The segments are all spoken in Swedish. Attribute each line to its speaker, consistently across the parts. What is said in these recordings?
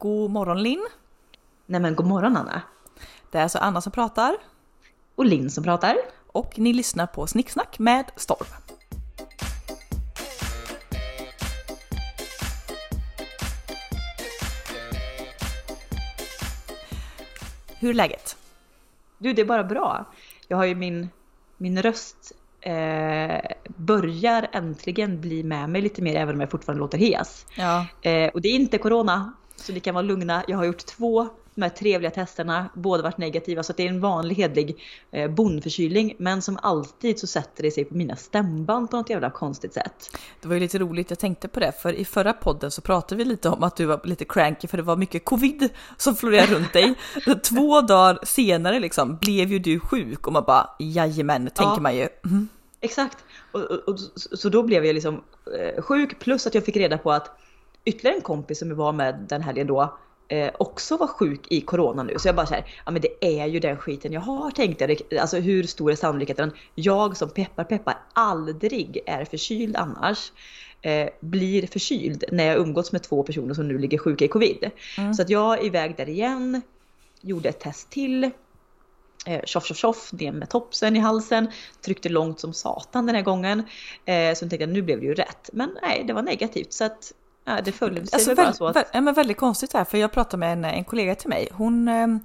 Speaker 1: God morgon Linn!
Speaker 2: Nej men god morgon Anna!
Speaker 1: Det är alltså Anna som pratar.
Speaker 2: Och Linn som pratar.
Speaker 1: Och ni lyssnar på Snicksnack med Storm. Hur är läget?
Speaker 2: Du, det är bara bra. Jag har ju min, min röst eh, börjar äntligen bli med mig lite mer även om jag fortfarande låter hes.
Speaker 1: Ja.
Speaker 2: Eh, och det är inte corona, så ni kan vara lugna. Jag har gjort två de här trevliga testerna, båda varit negativa så det är en vanlig hedlig eh, bondförkylning. Men som alltid så sätter det sig på mina stämband på något jävla konstigt sätt.
Speaker 1: Det var ju lite roligt, jag tänkte på det, för i förra podden så pratade vi lite om att du var lite cranky för det var mycket covid som florerade runt dig. Två dagar senare liksom blev ju du sjuk och man bara jajamän, tänker ja. man ju. Mm.
Speaker 2: Exakt, och, och, och, så då blev jag liksom eh, sjuk plus att jag fick reda på att ytterligare en kompis som jag var med den helgen då eh, också var sjuk i corona nu. Så jag bara såhär, ja men det är ju den skiten jag har tänkt jag. Alltså hur stor är sannolikheten? Jag som peppar peppar aldrig är förkyld annars. Eh, blir förkyld när jag umgåtts med två personer som nu ligger sjuka i covid. Mm. Så att jag är iväg där igen, gjorde ett test till. Eh, tjoff tjoff tjoff, ner med topsen i halsen, tryckte långt som satan den här gången. Eh, så jag tänkte att nu blev det ju rätt. Men nej, det var negativt. Så att Ja, det följde sig alltså, bara så att...
Speaker 1: ja, men väldigt konstigt här, för jag pratade med en, en kollega till mig. Hon, ehm,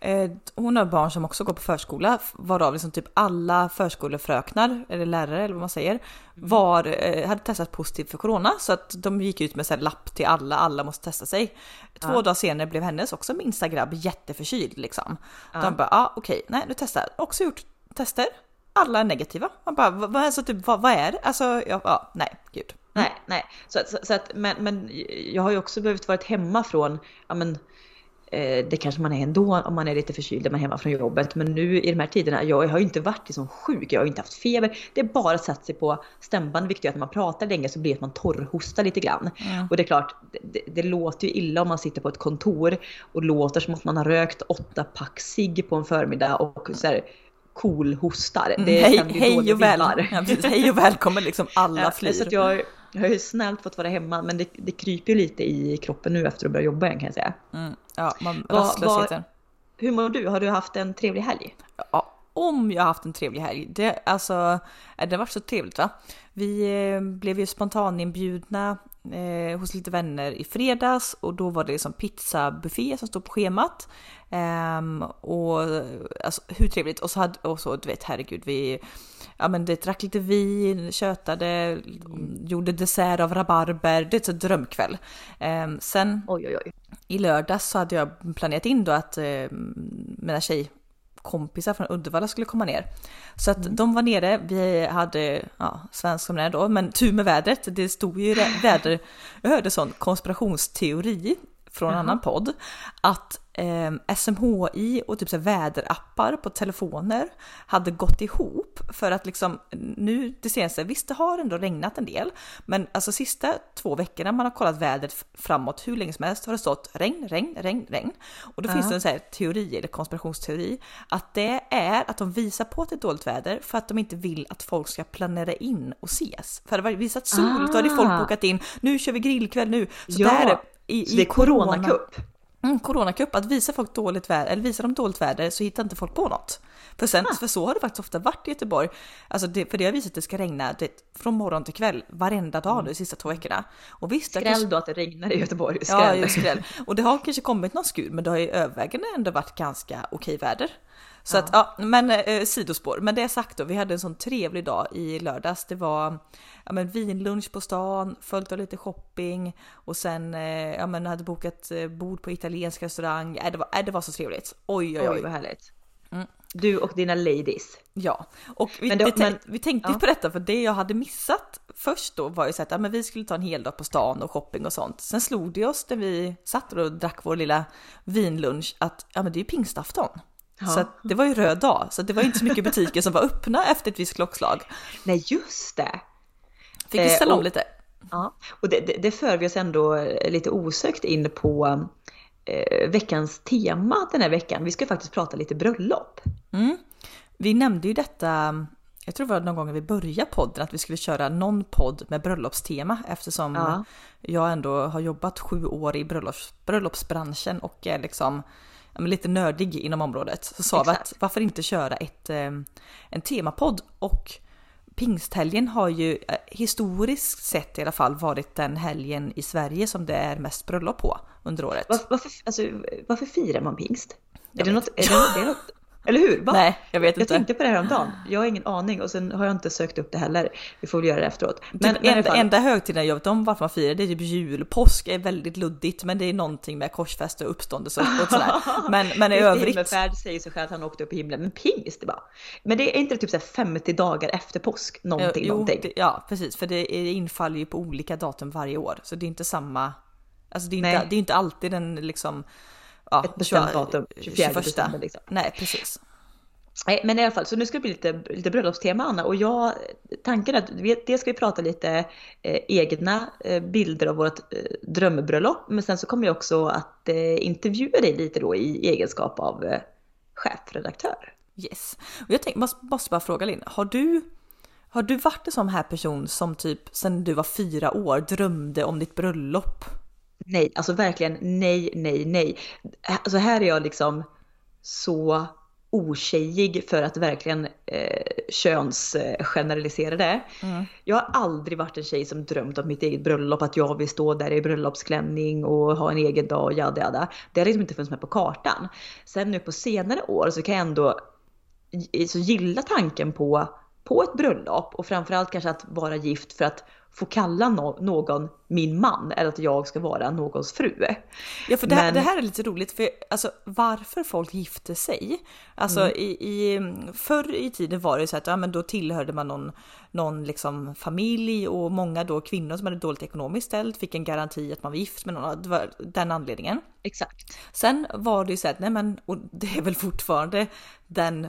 Speaker 1: eh, hon har barn som också går på förskola, varav liksom typ alla förskolefröknar, eller lärare eller vad man säger, mm. var, eh, hade testat positivt för corona. Så att de gick ut med en lapp till alla, alla måste testa sig. Två ja. dagar senare blev hennes också minsta grabb jätteförkyld liksom. Ja. De bara, ja ah, okej, okay, nej nu testar. Också gjort tester, alla är negativa. Man bara, vad, alltså, typ, vad, vad är det? Alltså, ja, ja, nej, gud.
Speaker 2: Nej, nej. Så, så, så, att, men, men jag har ju också behövt vara hemma från, ja men eh, det kanske man är ändå om man är lite förkyld, man är hemma från jobbet. Men nu i de här tiderna, jag har ju inte varit liksom sjuk, jag har inte haft feber. Det är bara satt sig på stämband, vilket gör att när man pratar länge så blir det att man torrhostar lite grann. Mm. Och det är klart, det, det, låter ju illa om man sitter på ett kontor och låter som att man har rökt åtta pack cigg på en förmiddag och så här, cool hostar.
Speaker 1: Det mm, hej, hej, och väl, ja, precis, hej och välkommen liksom alla flyr.
Speaker 2: Så jag, jag har ju snällt fått vara hemma men det, det kryper ju lite i kroppen nu efter att börja jobba igen kan jag säga.
Speaker 1: Mm, ja, man, rastlösheten.
Speaker 2: Hur mår du? Har du haft en trevlig helg?
Speaker 1: Ja, om jag har haft en trevlig helg. Det, alltså, det har varit så trevligt va? Vi eh, blev ju spontaninbjudna eh, hos lite vänner i fredags och då var det liksom pizzabuffé som stod på schemat. Um, och alltså hur trevligt och så hade, och så du vet herregud vi ja men det drack lite vin, tjötade, mm. gjorde dessert av rabarber, det är så drömkväll. Um, sen
Speaker 2: oj, oj, oj.
Speaker 1: i lördags så hade jag planerat in då att uh, mina tjejkompisar från Uddevalla skulle komma ner. Så att mm. de var nere, vi hade, ja, svensk som det är då, men tur med vädret, det stod ju väder, jag hörde sån konspirationsteori från en annan podd, att eh, SMHI och typ så väderappar på telefoner hade gått ihop för att liksom nu det senaste, visst det har ändå regnat en del, men alltså sista två veckorna man har kollat vädret framåt hur länge som helst har det stått regn, regn, regn, regn. Och då uh -huh. finns det en sån här teori, eller konspirationsteori, att det är att de visar på att det är dåligt väder för att de inte vill att folk ska planera in och ses. För det har visat sol, ah. då hade folk ah. bokat in, nu kör vi grillkväll nu. Så
Speaker 2: ja. där i, så det är coronacup?
Speaker 1: Mm, coronacup, att visa folk dåligt väder, eller visa dem dåligt väder så hittar inte folk på något. För, sen, ah. för så har det faktiskt ofta varit i Göteborg. Alltså det, för det har visat att det ska regna det, från morgon till kväll varenda dag mm. de sista två veckorna.
Speaker 2: Och visst, skräll kanske... då att det regnar i Göteborg.
Speaker 1: Skräll. Ja, skräll. Och det har kanske kommit någon skur, men det har ju övervägande ändå varit ganska okej väder. Så ja. att, ja, men eh, sidospår. Men det sagt då, vi hade en sån trevlig dag i lördags. Det var ja, men vinlunch på stan, följt av lite shopping och sen eh, ja, men hade bokat eh, bord på italiensk restaurang. Äh, det, var, äh, det var så trevligt. Oj, oj, oj.
Speaker 2: oj vad härligt. Mm. Du och dina ladies.
Speaker 1: Ja, och vi, men då, vi, men, vi tänkte ja. på detta för det jag hade missat först då var ju så att ja, men vi skulle ta en hel dag på stan och shopping och sånt. Sen slog det oss när vi satt och drack vår lilla vinlunch att ja, men det är ju pingstafton. Ja. Så det var ju röd dag, så det var inte så mycket butiker som var öppna efter ett visst klockslag.
Speaker 2: Nej, just det.
Speaker 1: Fick vi ställa eh, om lite.
Speaker 2: Ja, och det, det, det för vi oss ändå lite osökt in på eh, veckans tema den här veckan. Vi ska faktiskt prata lite bröllop.
Speaker 1: Mm. Vi nämnde ju detta jag tror det var någon gång vi började podden att vi skulle köra någon podd med bröllopstema eftersom
Speaker 2: Ja.
Speaker 1: jag ändå har jobbat sju år i bröllops, bröllopsbranschen och är liksom lite nördig inom området. Så sa vi att varför inte köra ett, eh, en temapodd och pingsthelgen har ju eh, historiskt sett i alla fall varit den helgen i Sverige som det är mest bröllop på under året.
Speaker 2: Var, varför, alltså, varför firar man pingst? Är det något, är det, något- det är något, eller hur? Va?
Speaker 1: Nej, jag vet
Speaker 2: Jag
Speaker 1: inte.
Speaker 2: tänkte på det här om dagen. Jag har ingen aning och sen har jag inte sökt upp det heller. Vi får väl göra det efteråt. Men,
Speaker 1: typ
Speaker 2: men alla
Speaker 1: enda,
Speaker 2: fall,
Speaker 1: enda högtiden jag vet om varför man firar det är typ jul. Påsk är väldigt luddigt men det är någonting med korsfäste och uppståndelse och sådär. Men, men i övrigt.
Speaker 2: himmelfärd säger sig själv att han åkte upp i himlen. Men pingst, det bara. Men det är inte typ så här 50 dagar efter påsk? Någonting,
Speaker 1: jo,
Speaker 2: någonting.
Speaker 1: det, ja precis för det infaller ju på olika datum varje år så det är inte samma. Alltså det är inte, det är inte alltid den liksom. Ja,
Speaker 2: Ett bestämt
Speaker 1: 20
Speaker 2: datum, 24 december liksom.
Speaker 1: Nej precis.
Speaker 2: Nej, men i alla fall, så nu ska det bli lite, lite bröllopstema Anna och jag, tanken är att vi- dels ska vi prata lite eh, egna eh, bilder av vårt eh, drömbröllop, men sen så kommer jag också att eh, intervjua dig lite då i egenskap av eh, chefredaktör.
Speaker 1: Yes. Och jag tänkte, måste, måste bara fråga Linn, har du, har du varit en sån här person som typ sen du var fyra år drömde om ditt bröllop?
Speaker 2: Nej, alltså verkligen nej, nej, nej. Alltså här är jag liksom så otjejig för att verkligen eh, könsgeneralisera det. Jag har aldrig varit en tjej som drömt om mitt eget bröllop, att jag vill stå där i bröllopsklänning och ha en egen dag och jada jada. Det har liksom inte funnits med på kartan. Sen nu på senare år så kan jag ändå så gilla tanken på, på ett bröllop och framförallt kanske att vara gift för att få kalla no- någon min man eller att jag ska vara någons fru.
Speaker 1: Ja, för det, här,
Speaker 2: Men-
Speaker 1: det här är lite roligt, för alltså varför folk gifter sig. Alltså
Speaker 2: Mm.
Speaker 1: i, i, förr i tiden var det så att ja, men då tillhörde man någon, någon liksom familj och många då kvinnor som hade dåligt ekonomiskt ställt fick en garanti att man var gift med någon. Det var den anledningen.
Speaker 2: Exakt.
Speaker 1: Sen var det ju så att, nej men, och det är väl fortfarande den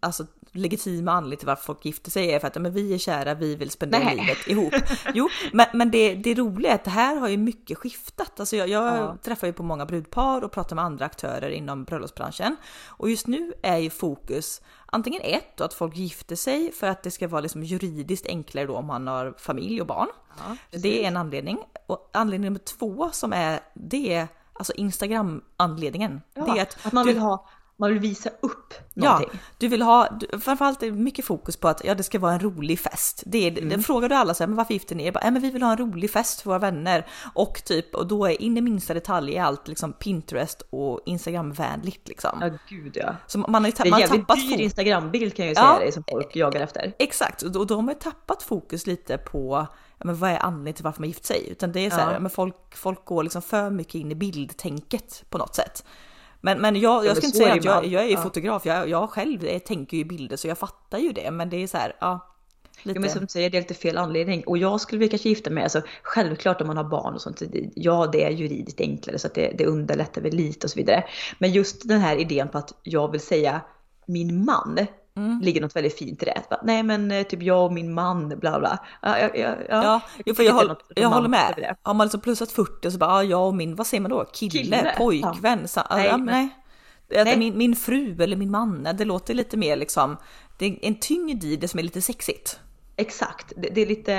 Speaker 1: alltså, legitima anledningen till varför folk gifter sig är för att men vi är kära, vi vill spendera
Speaker 2: Nej.
Speaker 1: livet ihop. Jo, men, men det, det roliga är att det här har ju mycket skiftat. Alltså jag, jag
Speaker 2: Ja.
Speaker 1: träffar ju på många brudpar och pratar med andra aktörer inom bröllopsbranschen. Och just nu är ju fokus antingen ett, att folk gifter sig för att det ska vara liksom juridiskt enklare då om man har familj och barn.
Speaker 2: Ja,
Speaker 1: Det är en anledning. Och anledning nummer två som är, det är alltså Instagram-anledningen.
Speaker 2: Ja,
Speaker 1: det är att,
Speaker 2: att man
Speaker 1: du,
Speaker 2: vill ha, man vill visa upp
Speaker 1: Ja,
Speaker 2: någonting.
Speaker 1: du vill ha, du, framförallt är det mycket fokus på att ja, det ska vara en rolig fest. Det är,
Speaker 2: Mm.
Speaker 1: Den frågar du alla så här, men varför gifter ni er? Bara, "Ja, men vi vill ha en rolig fest för våra vänner. Och typ, och då är in i minsta detalj är allt liksom Pinterest och Instagram-vänligt liksom.
Speaker 2: Ja, gud ja.
Speaker 1: Så man har ju
Speaker 2: Det
Speaker 1: ta-
Speaker 2: är en
Speaker 1: man har tappat
Speaker 2: dyr. Instagrambild kan jag ju
Speaker 1: Ja.
Speaker 2: säga dig som folk jagar efter.
Speaker 1: Exakt, och då, då har man ju tappat fokus lite på ja, men vad är anledningen till varför man gift sig? Utan det är så här,
Speaker 2: Ja.
Speaker 1: ja. men folk, folk går liksom för mycket in i bildtänket på något sätt. Men, men jag, jag ska inte säga att jag, jag är ju
Speaker 2: Ja.
Speaker 1: fotograf, jag, jag själv eh, tänker ju bilder så jag fattar ju det. Men det är så här, ja. Lite.
Speaker 2: Jo, men som du säger, det är lite fel anledning. Och jag skulle väl kanske gifta mig, alltså självklart om man har barn och sånt, ja det är juridiskt enklare så att det, det underlättar väl lite och så vidare. Men just den här idén på att jag vill säga min man,
Speaker 1: Mm.
Speaker 2: ligger något väldigt fint i det. Bara, Nej men eh, typ jag och min man, bla bla. Ja, ja, ja,
Speaker 1: Ja, för jag, håll, jag håller med. Har man liksom plussat 40 så bara, ja, jag och min, vad säger man då? Kille,
Speaker 2: Kille,
Speaker 1: pojkvän? Så,
Speaker 2: Nej,
Speaker 1: ja,
Speaker 2: men-
Speaker 1: nej.
Speaker 2: Nej.
Speaker 1: Min, min fru eller min man, det låter lite mer liksom, det är en tyngd i det som är lite sexigt.
Speaker 2: Exakt, det, det är lite,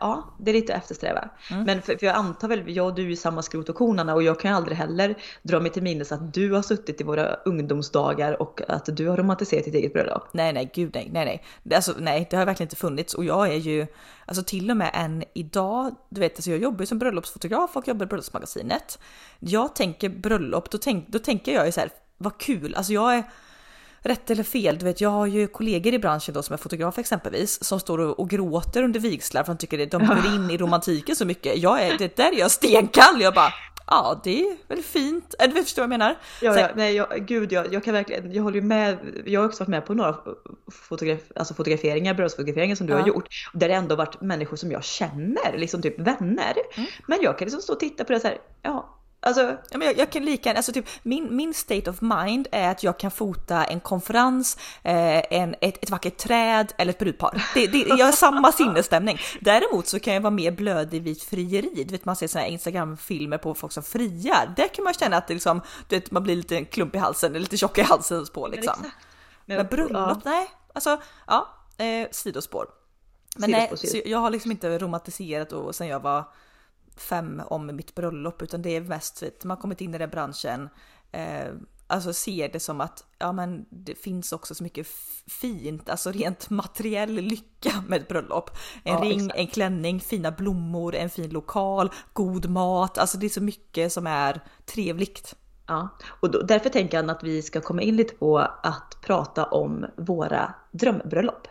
Speaker 2: ja, det är lite eftersträva.
Speaker 1: Mm.
Speaker 2: Men för, för jag antar väl, jag och du är samma skrot och kornarna och jag kan ju aldrig heller dra mig till minnes att du har suttit i våra ungdomsdagar och att du har romantiserat ditt eget bröllop.
Speaker 1: Nej, nej, gud nej, nej, nej. Det, alltså, nej, det har verkligen inte funnits och jag är ju, alltså till och med än idag, du vet, alltså jag jobbar ju som bröllopsfotograf och jobbar i Bröllopsmagasinet. Jag tänker bröllop, då, tänk, då tänker jag ju så här, vad kul, alltså jag är Rätt eller fel, du vet jag har ju kollegor i branschen då som är fotograf exempelvis som står och, och gråter under vigslar för de tycker att de går in i romantiken så mycket. Jag är, det där är jag stenkall, jag bara ja det är väl fint, Äh, du förstår vad jag menar?
Speaker 2: Ja, ja, nej, jag, gud, jag, jag kan verkligen, jag håller ju med, jag har också varit med på några fotograf, alltså fotograferingar, bröllopsfotograferingar som du
Speaker 1: Ja.
Speaker 2: har gjort, där det ändå varit människor som jag känner, liksom typ vänner.
Speaker 1: Mm.
Speaker 2: Men jag kan liksom stå och titta på det så här, ja, alltså,
Speaker 1: Ja, men jag, jag kan lika alltså typ min, min state of mind är att jag kan fota en konferens, eh, en, ett, ett vackert träd eller ett brudpar. Det, det, jag har samma sinnesstämning. Däremot så kan jag vara mer blödig vid frieri. Du vet man ser såna här Instagram-filmer på folk som friar. Där kan man känna att det liksom, du vet, man blir lite klump i halsen, eller lite tjock i halsen på liksom.
Speaker 2: exakt.
Speaker 1: Men bröllop, nej. Alltså, ja. eh, sidospår. Men nej,
Speaker 2: Sidospår,
Speaker 1: så
Speaker 2: sidospår.
Speaker 1: jag har liksom inte romantiserat och sen jag var fem om mitt bröllop utan det är mest vet, man har kommit in i den branschen. Eh, alltså ser det som att ja men det finns också så mycket fint, alltså rent materiell lycka med ett bröllop. En
Speaker 2: Ja,
Speaker 1: ring,
Speaker 2: exakt.
Speaker 1: en klänning, fina blommor, en fin lokal, god mat, alltså det är så mycket som är trevligt.
Speaker 2: Ja, och då, därför tänker jag att vi ska komma in lite på att prata om våra drömbröllop.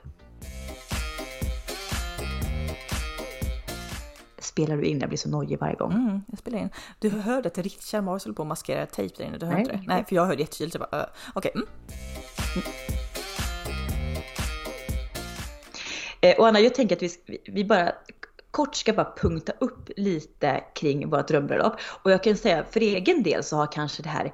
Speaker 2: Spelar du in? Jag blir så nojig varje gång.
Speaker 1: Mm, jag spelar in. Du hörde att Richard Mars höll på att maskera tejp där inne, du hörde
Speaker 2: Nej.
Speaker 1: inte det? Nej, för jag hörde jättetydligt, jag bara äh. okej. Mm.
Speaker 2: Eh, och Anna, jag tänker att vi, vi- vi bara kort ska bara punkta upp lite kring vårt drömbröllop. Och jag kan säga för egen del så har kanske det här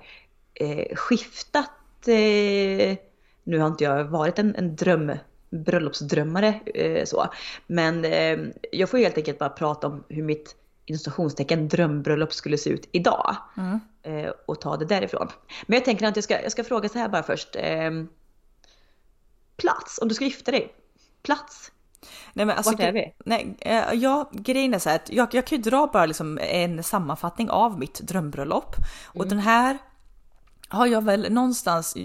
Speaker 2: eh, skiftat. Eh, nu har inte jag varit en, en dröm, bröllopsdrömmare eh, så. Men eh, jag får helt enkelt bara prata om hur mitt installationstecken drömbröllop skulle se ut idag.
Speaker 1: Mm.
Speaker 2: Eh, och ta det därifrån. Men jag tänker att jag ska, jag ska fråga så här bara först. Eh, plats, om du ska gifta dig. Plats.
Speaker 1: Nej, men alltså,
Speaker 2: Vart är vi?
Speaker 1: Nej, eh, ja, grejen är så här att jag, jag kan ju dra bara liksom en sammanfattning av mitt drömbröllop. Och
Speaker 2: Mm.
Speaker 1: den här har jag väl någonstans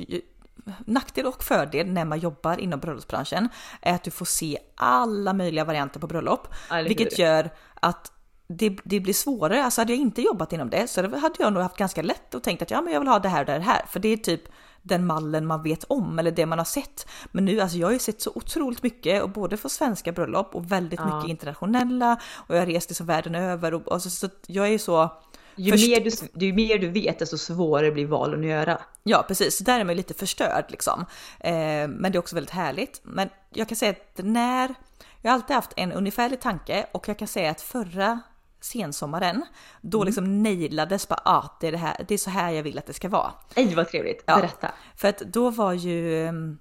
Speaker 1: Nackdel och fördel när man jobbar inom bröllopsbranschen är att du får se alla möjliga varianter på bröllop. Vilket gör att det, det blir svårare. Alltså hade jag inte jobbat inom det så hade jag nog haft ganska lätt och tänkt att ja, men jag vill ha det här och det här. För det är typ den mallen man vet om eller det man har sett. Men nu, alltså jag har ju sett så otroligt mycket och både för svenska bröllop och väldigt
Speaker 2: Ja.
Speaker 1: mycket internationella och jag har rest liksom världen över och, och så, jag är ju så
Speaker 2: Ju,
Speaker 1: Först-
Speaker 2: mer du, ju mer du vet desto svårare blir valen att göra.
Speaker 1: Ja precis, där är man ju lite förstörd liksom. Eh, men det är också väldigt härligt. Men jag kan säga att när, jag har alltid haft en ungefärlig tanke och jag kan säga att förra sensommaren, då
Speaker 2: Mm.
Speaker 1: liksom nailades bara ah, det är det här, det är så här jag vill att det ska vara.
Speaker 2: Nej vad trevligt,
Speaker 1: Ja.
Speaker 2: berätta.
Speaker 1: För att då var ju ehm,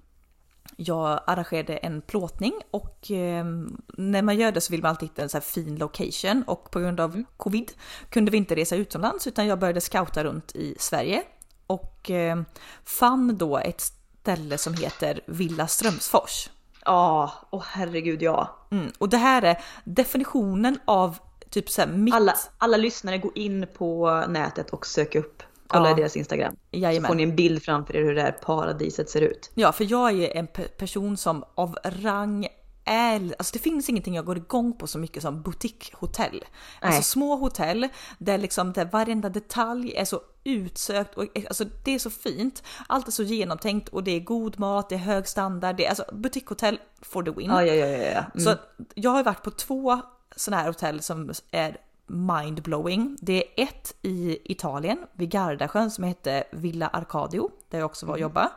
Speaker 1: jag arrangerade en plåtning och ehm, när man gör det så vill man alltid hitta en så här fin location och på grund av covid kunde vi inte resa utomlands utan jag började scouta runt i Sverige och ehm, fann då ett ställe som heter Villa Strömsfors.
Speaker 2: Ja, åh herregud ja.
Speaker 1: Mm, och det här är definitionen av typ så mitt...
Speaker 2: Alla, alla lyssnare går in på nätet och söker upp, kolla
Speaker 1: Ja.
Speaker 2: deras Instagram. Så
Speaker 1: Jajamän.
Speaker 2: får ni en bild framför er hur det här paradiset ser ut.
Speaker 1: Ja, för jag är en pe- person som av rang är, alltså det finns ingenting jag går igång på så mycket som boutiquehotell. Alltså små hotell där liksom där varenda detalj är så utsökt och alltså det är så fint. Allt är så genomtänkt och det är god mat, det är hög standard, det är alltså boutiquehotell for the win.
Speaker 2: Ja, ja, ja, ja. Mm.
Speaker 1: Så jag har varit på två sådana här hotell som är mindblowing. Det är ett i Italien vid Gardasjön som hette Villa Arcadio där jag också var och jobbade.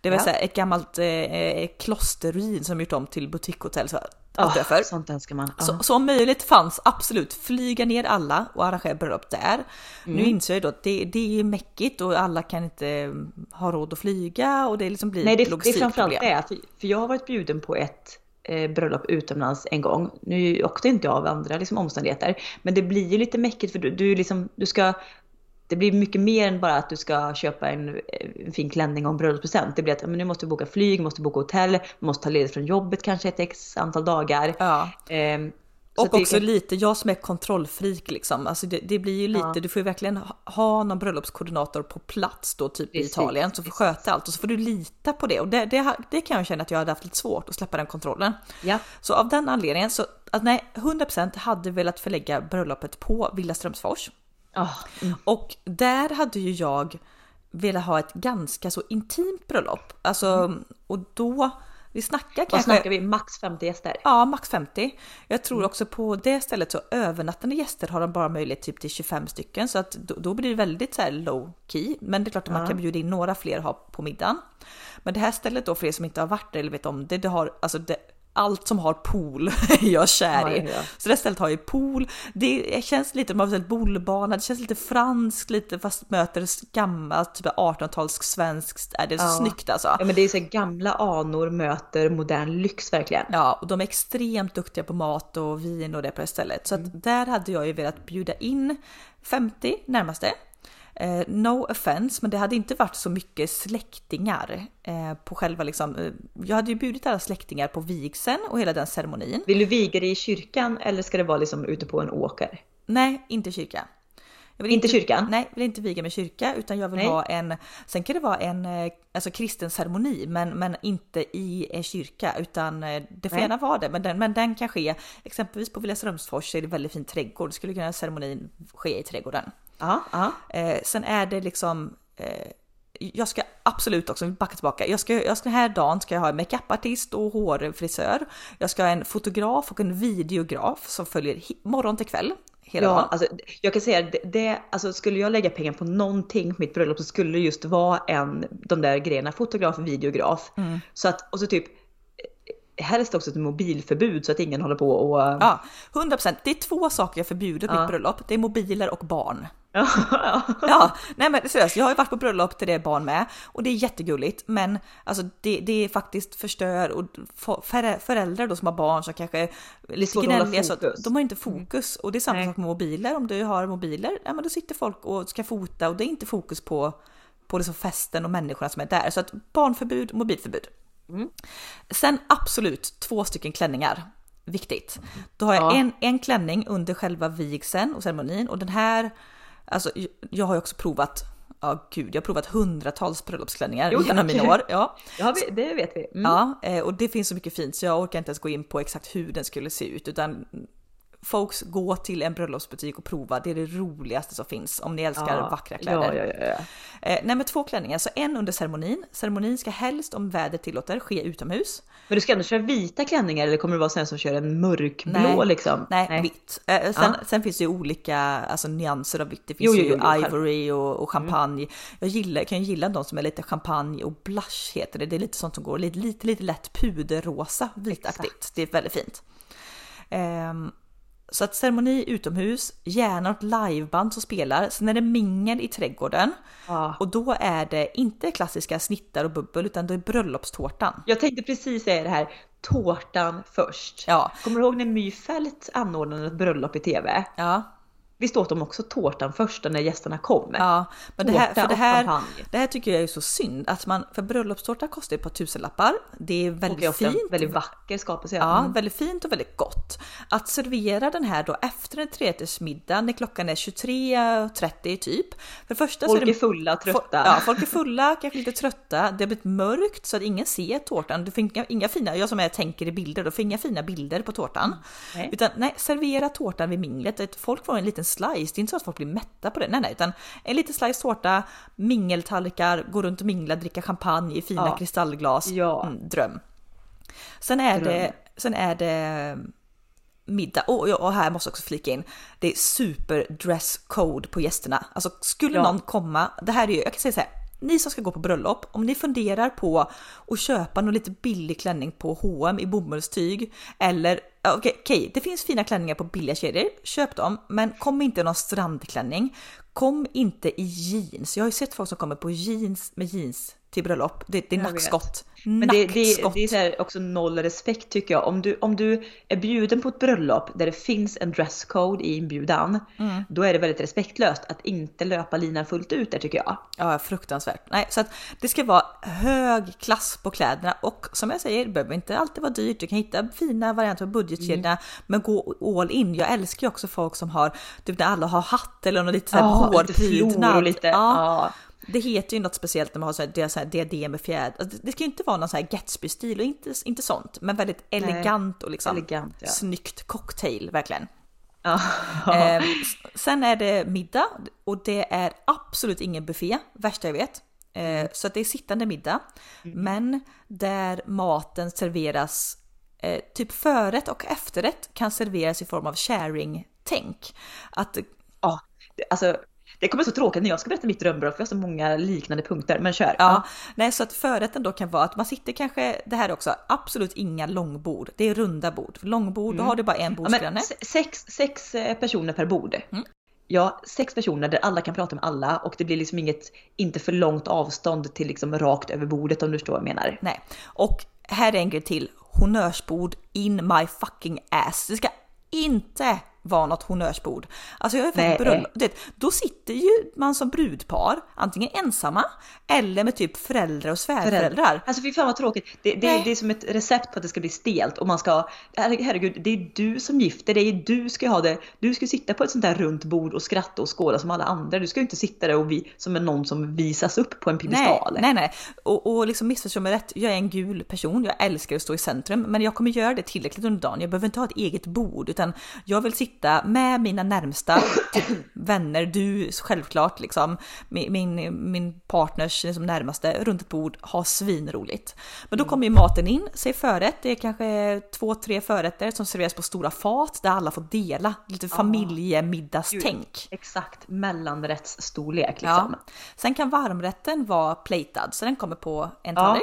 Speaker 1: Det var
Speaker 2: Ja.
Speaker 1: så här ett gammalt eh, klosterruin som gjort om till boutiquehotell. Så allt därför.
Speaker 2: sånt älskar man. Ja.
Speaker 1: Så, så om möjligt fanns absolut flyga ner alla och arrangera bröllop där. Nu
Speaker 2: Mm.
Speaker 1: inser jag då att det, det är mäckigt och alla kan inte mm, ha råd att flyga och det liksom blir
Speaker 2: Nej, det, det är
Speaker 1: logistikproblem.
Speaker 2: framförallt det. För, jag har varit bjuden på ett eh, bröllop utomlands en gång. Nu åkte inte jag av andra liksom, omständigheter. Men det blir ju lite mäckigt för du, du, liksom, du ska... Det blir mycket mer än bara att du ska köpa en, en fin klänning och en bröllopspresent. Det blir att men nu måste du boka flyg, måste boka hotell, måste ta ledigt från jobbet kanske ett x antal dagar.
Speaker 1: Ja.
Speaker 2: Att
Speaker 1: Och också
Speaker 2: kan-
Speaker 1: lite, jag som är kontrollfreak liksom, alltså det, det blir ju lite,
Speaker 2: Ja.
Speaker 1: du får ju verkligen ha- ha någon bröllopskoordinator på plats då typ
Speaker 2: Precis,
Speaker 1: i Italien som får sköta allt och så får du lita på det och det, det, det kan jag känna att jag hade haft lite svårt att släppa den kontrollen.
Speaker 2: Ja.
Speaker 1: Så av den anledningen så, att nej, 100% hade velat förlägga bröllopet på Villa Strömsfors.
Speaker 2: Ah, mm.
Speaker 1: Och där hade ju jag velat ha ett ganska så intimt bröllop. Alltså, och då, vi snackar
Speaker 2: Vad
Speaker 1: kanske...
Speaker 2: snackar vi? Max 50 gäster?
Speaker 1: Ja, max 50. Jag tror också på det stället så övernattande gäster har de bara möjlighet typ till 25 stycken så att då, då blir det väldigt så här low key. Men det är klart att man
Speaker 2: Ja.
Speaker 1: kan bjuda in några fler ha på middagen. Men det här stället då för er som inte har varit där eller vet om det, det har alltså det, allt som har pool är jag kär i.
Speaker 2: Ja, ja.
Speaker 1: Så det här stället har ju pool. Det känns lite, man har en bollbana, det känns lite franskt lite fast möter gammalt typ 18-tals svenskt. Är det är så
Speaker 2: Ja.
Speaker 1: snyggt alltså.
Speaker 2: Ja men det är så gamla anor möter modern lyx verkligen.
Speaker 1: Ja, och de är extremt duktiga på mat och vin och det på det stället. Så att där hade jag ju velat bjuda in 50 närmaste. Eh, no offense, men det hade inte varit så mycket släktingar eh, på själva liksom. Eh, jag hade ju bjudit alla släktingar på vigseln och hela den ceremonin.
Speaker 2: Vill du viga dig i kyrkan eller ska det vara liksom ute på en åker?
Speaker 1: Nej, inte kyrka.
Speaker 2: Jag vill inte, inte kyrkan?
Speaker 1: Nej, jag vill inte viga med kyrka utan jag vill nej. ha en, sen kan det vara en eh, alltså kristen ceremoni men, men inte i en kyrka utan eh, det får nej. gärna vara det. Men den, men den kan ske, exempelvis på Villa Strömsfors är det väldigt fin trädgård, skulle kunna ceremonin ske i trädgården.
Speaker 2: Aha, aha.
Speaker 1: Eh, sen är det liksom eh, jag ska absolut också, backa tillbaka, jag ska, jag ska den här dagen ska jag ha en makeupartist och hårfrisör. Jag ska ha en fotograf och en videograf som följer morgon till kväll hela
Speaker 2: ja,
Speaker 1: dagen.
Speaker 2: Alltså, jag kan säga det, det, alltså skulle jag lägga pengar på någonting på mitt bröllop så skulle det just vara en, de där grejerna, fotograf, videograf. Mm. Så att, och så typ helst också ett mobilförbud så att ingen håller på och...
Speaker 1: Ja, 100%. Det är två saker jag förbjuder på ja. mitt bröllop. Det är mobiler och barn.
Speaker 2: Ja, ja.
Speaker 1: ja, nej men seriöst, jag har ju varit på bröllop till det barn med och det är jättegulligt men alltså det, det är faktiskt förstör och föräldrar då som har barn som kanske är lite gnälliga så de har inte fokus och det är samma nej. sak med mobiler. Om du har mobiler, ja men då sitter folk och ska fota och det är inte fokus på på liksom festen och människorna som är där. Så att barnförbud, mobilförbud. Mm. Sen absolut två stycken klänningar. Viktigt. Då har jag ja. en, en klänning under själva vigseln och ceremonin och den här, alltså jag har ju också provat Ja oh, gud, jag har provat hundratals bröllopsklänningar jo, genom mina år. Ja.
Speaker 2: ja, det vet vi.
Speaker 1: Mm. Ja, eh, och det finns så mycket fint så jag orkar inte ens gå in på exakt hur den skulle se ut utan folks gå till en bröllopsbutik och prova. Det är det roligaste som finns om ni älskar ja, vackra kläder.
Speaker 2: Ja, ja, ja,
Speaker 1: eh, nej, men två klänningar, så en under ceremonin. Ceremonin ska helst om vädret tillåter ske utomhus.
Speaker 2: Men du ska ändå köra vita klänningar eller kommer det vara sådana som kör en mörkblå nej, liksom?
Speaker 1: Nej, nej. vitt. Eh, sen, ja. sen, finns det ju olika alltså, nyanser av vitt. Det finns jo, ju jo, jo, ivory och, och mm. champagne. Mm. Jag gillar, kan ju gilla de som är lite champagne och blush heter det. Det är lite sånt som går lite, lite, lite lätt puderrosa vitaktigt. Det är väldigt fint. Um, så att ceremoni utomhus, gärna ett liveband som spelar. Sen är det mingel i trädgården.
Speaker 2: Ah.
Speaker 1: Och då är det inte klassiska snittar och bubbel utan då är bröllopstårtan.
Speaker 2: Jag tänkte precis säga det här, tårtan först.
Speaker 1: Ja.
Speaker 2: Kommer du ihåg när My Fält anordnade ett bröllop i TV?
Speaker 1: Ja.
Speaker 2: Visst åt de också tårtan först när gästerna kom?
Speaker 1: Ja, men det här, för det här, det här tycker jag är så synd att man, för bröllopstårta kostar ett par tusenlappar. Det är väldigt och fint.
Speaker 2: väldigt vacker skapelse.
Speaker 1: Ja, mm. väldigt fint och väldigt gott. Att servera den här då efter en trerättersmiddag när klockan är 23.30 typ. För första
Speaker 2: folk
Speaker 1: är, det,
Speaker 2: är fulla trötta.
Speaker 1: Ja, folk är fulla, kanske lite trötta. Det har blivit mörkt så att ingen ser tårtan. Du får inga, inga fina, jag som är tänker i bilder, då får inga fina bilder på tårtan. Nej. Utan nej, servera tårtan vid minglet. Folk får en liten slice. Det är inte så att folk blir mätta på det. Nej, nej, utan en liten slice tårta, mingeltallrikar, gå runt och mingla, dricka champagne i fina ja. kristallglas.
Speaker 2: Ja.
Speaker 1: Mm, dröm. Sen är dröm. det, sen är det middag. Och, och här måste jag också flika in, det är super dress code på gästerna. Alltså skulle ja. någon komma, det här är ju, jag kan säga så här, ni som ska gå på bröllop, om ni funderar på att köpa någon lite billig klänning på H&M i bomullstyg eller okej, okay, det finns fina klänningar på billiga kedjor, köp dem, men kom inte i någon strandklänning. Kom inte i jeans. Jag har ju sett folk som kommer på jeans med jeans till bröllop. Det, det är nackskott.
Speaker 2: Men det, det, det, är så också noll respekt tycker jag. Om du, om du är bjuden på ett bröllop där det finns en dresscode i inbjudan, mm. då är det väldigt respektlöst att inte löpa linan fullt ut där tycker jag.
Speaker 1: Ja, fruktansvärt. Nej, så att det ska vara hög klass på kläderna och som jag säger, det behöver inte alltid vara dyrt. Du kan hitta fina varianter på budgetkedjorna, mm. men gå all in. Jag älskar ju också folk som har, typ när alla har hatt eller något lite så här
Speaker 2: oh, hårprydnad. Lite, ja.
Speaker 1: Oh. Det heter ju något speciellt när man har så här, det så här diadem med fjäder. Alltså, det ska ju inte vara någon så här Gatsby-stil och inte, inte sånt, men väldigt elegant och liksom
Speaker 2: elegant, ja.
Speaker 1: snyggt cocktail verkligen. Eh, sen är det middag och det är absolut ingen buffé, värsta jag vet. Eh, så att det är sittande middag, mm. men där maten serveras eh, typ förrätt och efterrätt kan serveras i form av sharing-tänk. Att
Speaker 2: Ja, alltså det kommer så tråkigt när jag ska berätta mitt drömbröllop för jag har så många liknande punkter, men kör.
Speaker 1: Ja, nej så att förrätten då kan vara att man sitter kanske, det här också, absolut inga långbord. Det är runda bord. Långbord, mm. då har du bara en bordsgranne.
Speaker 2: Ja, sex, sex eh, personer per bord. Mm. Ja, sex personer där alla kan prata med alla och det blir liksom inget, inte för långt avstånd till liksom rakt över bordet om du förstår vad jag menar.
Speaker 1: Nej, och här är en grej till. Honnörsbord in my fucking ass. Det ska inte vara något honnörsbord. Alltså jag
Speaker 2: Nej.
Speaker 1: för bröllop, det, då sitter ju man som brudpar antingen ensamma eller med typ föräldrar och svärföräldrar.
Speaker 2: Alltså fy fan vad tråkigt. Det, det,
Speaker 1: Nej.
Speaker 2: det är som ett recept på att det ska bli stelt och man ska, herre- herregud, det är du som gifter dig, du ska ha det, du ska sitta på ett sånt där runt bord och skratta och skåla som alla andra. Du ska ju inte sitta där och vi, som är någon som visas upp på en
Speaker 1: Nej,
Speaker 2: piedestal.
Speaker 1: nej, nej. Och, och liksom missförstå mig rätt, jag är en gul person, jag älskar att stå i centrum, men jag kommer göra det tillräckligt under dagen. Jag behöver inte ha ett eget bord, utan jag vill sitta med mina närmsta typ, vänner, du självklart, liksom, min, min, min partners liksom, närmaste, runt ett bord, ha svinroligt. Men då kommer ju maten in, säg förrätt, det är kanske två, tre förrätter som serveras på stora fat där alla får dela, lite familjemiddagstänk.
Speaker 2: Exakt, mellanrättsstorlek
Speaker 1: Ja.
Speaker 2: liksom.
Speaker 1: Sen kan varmrätten vara platad, så den kommer på en
Speaker 2: Ja.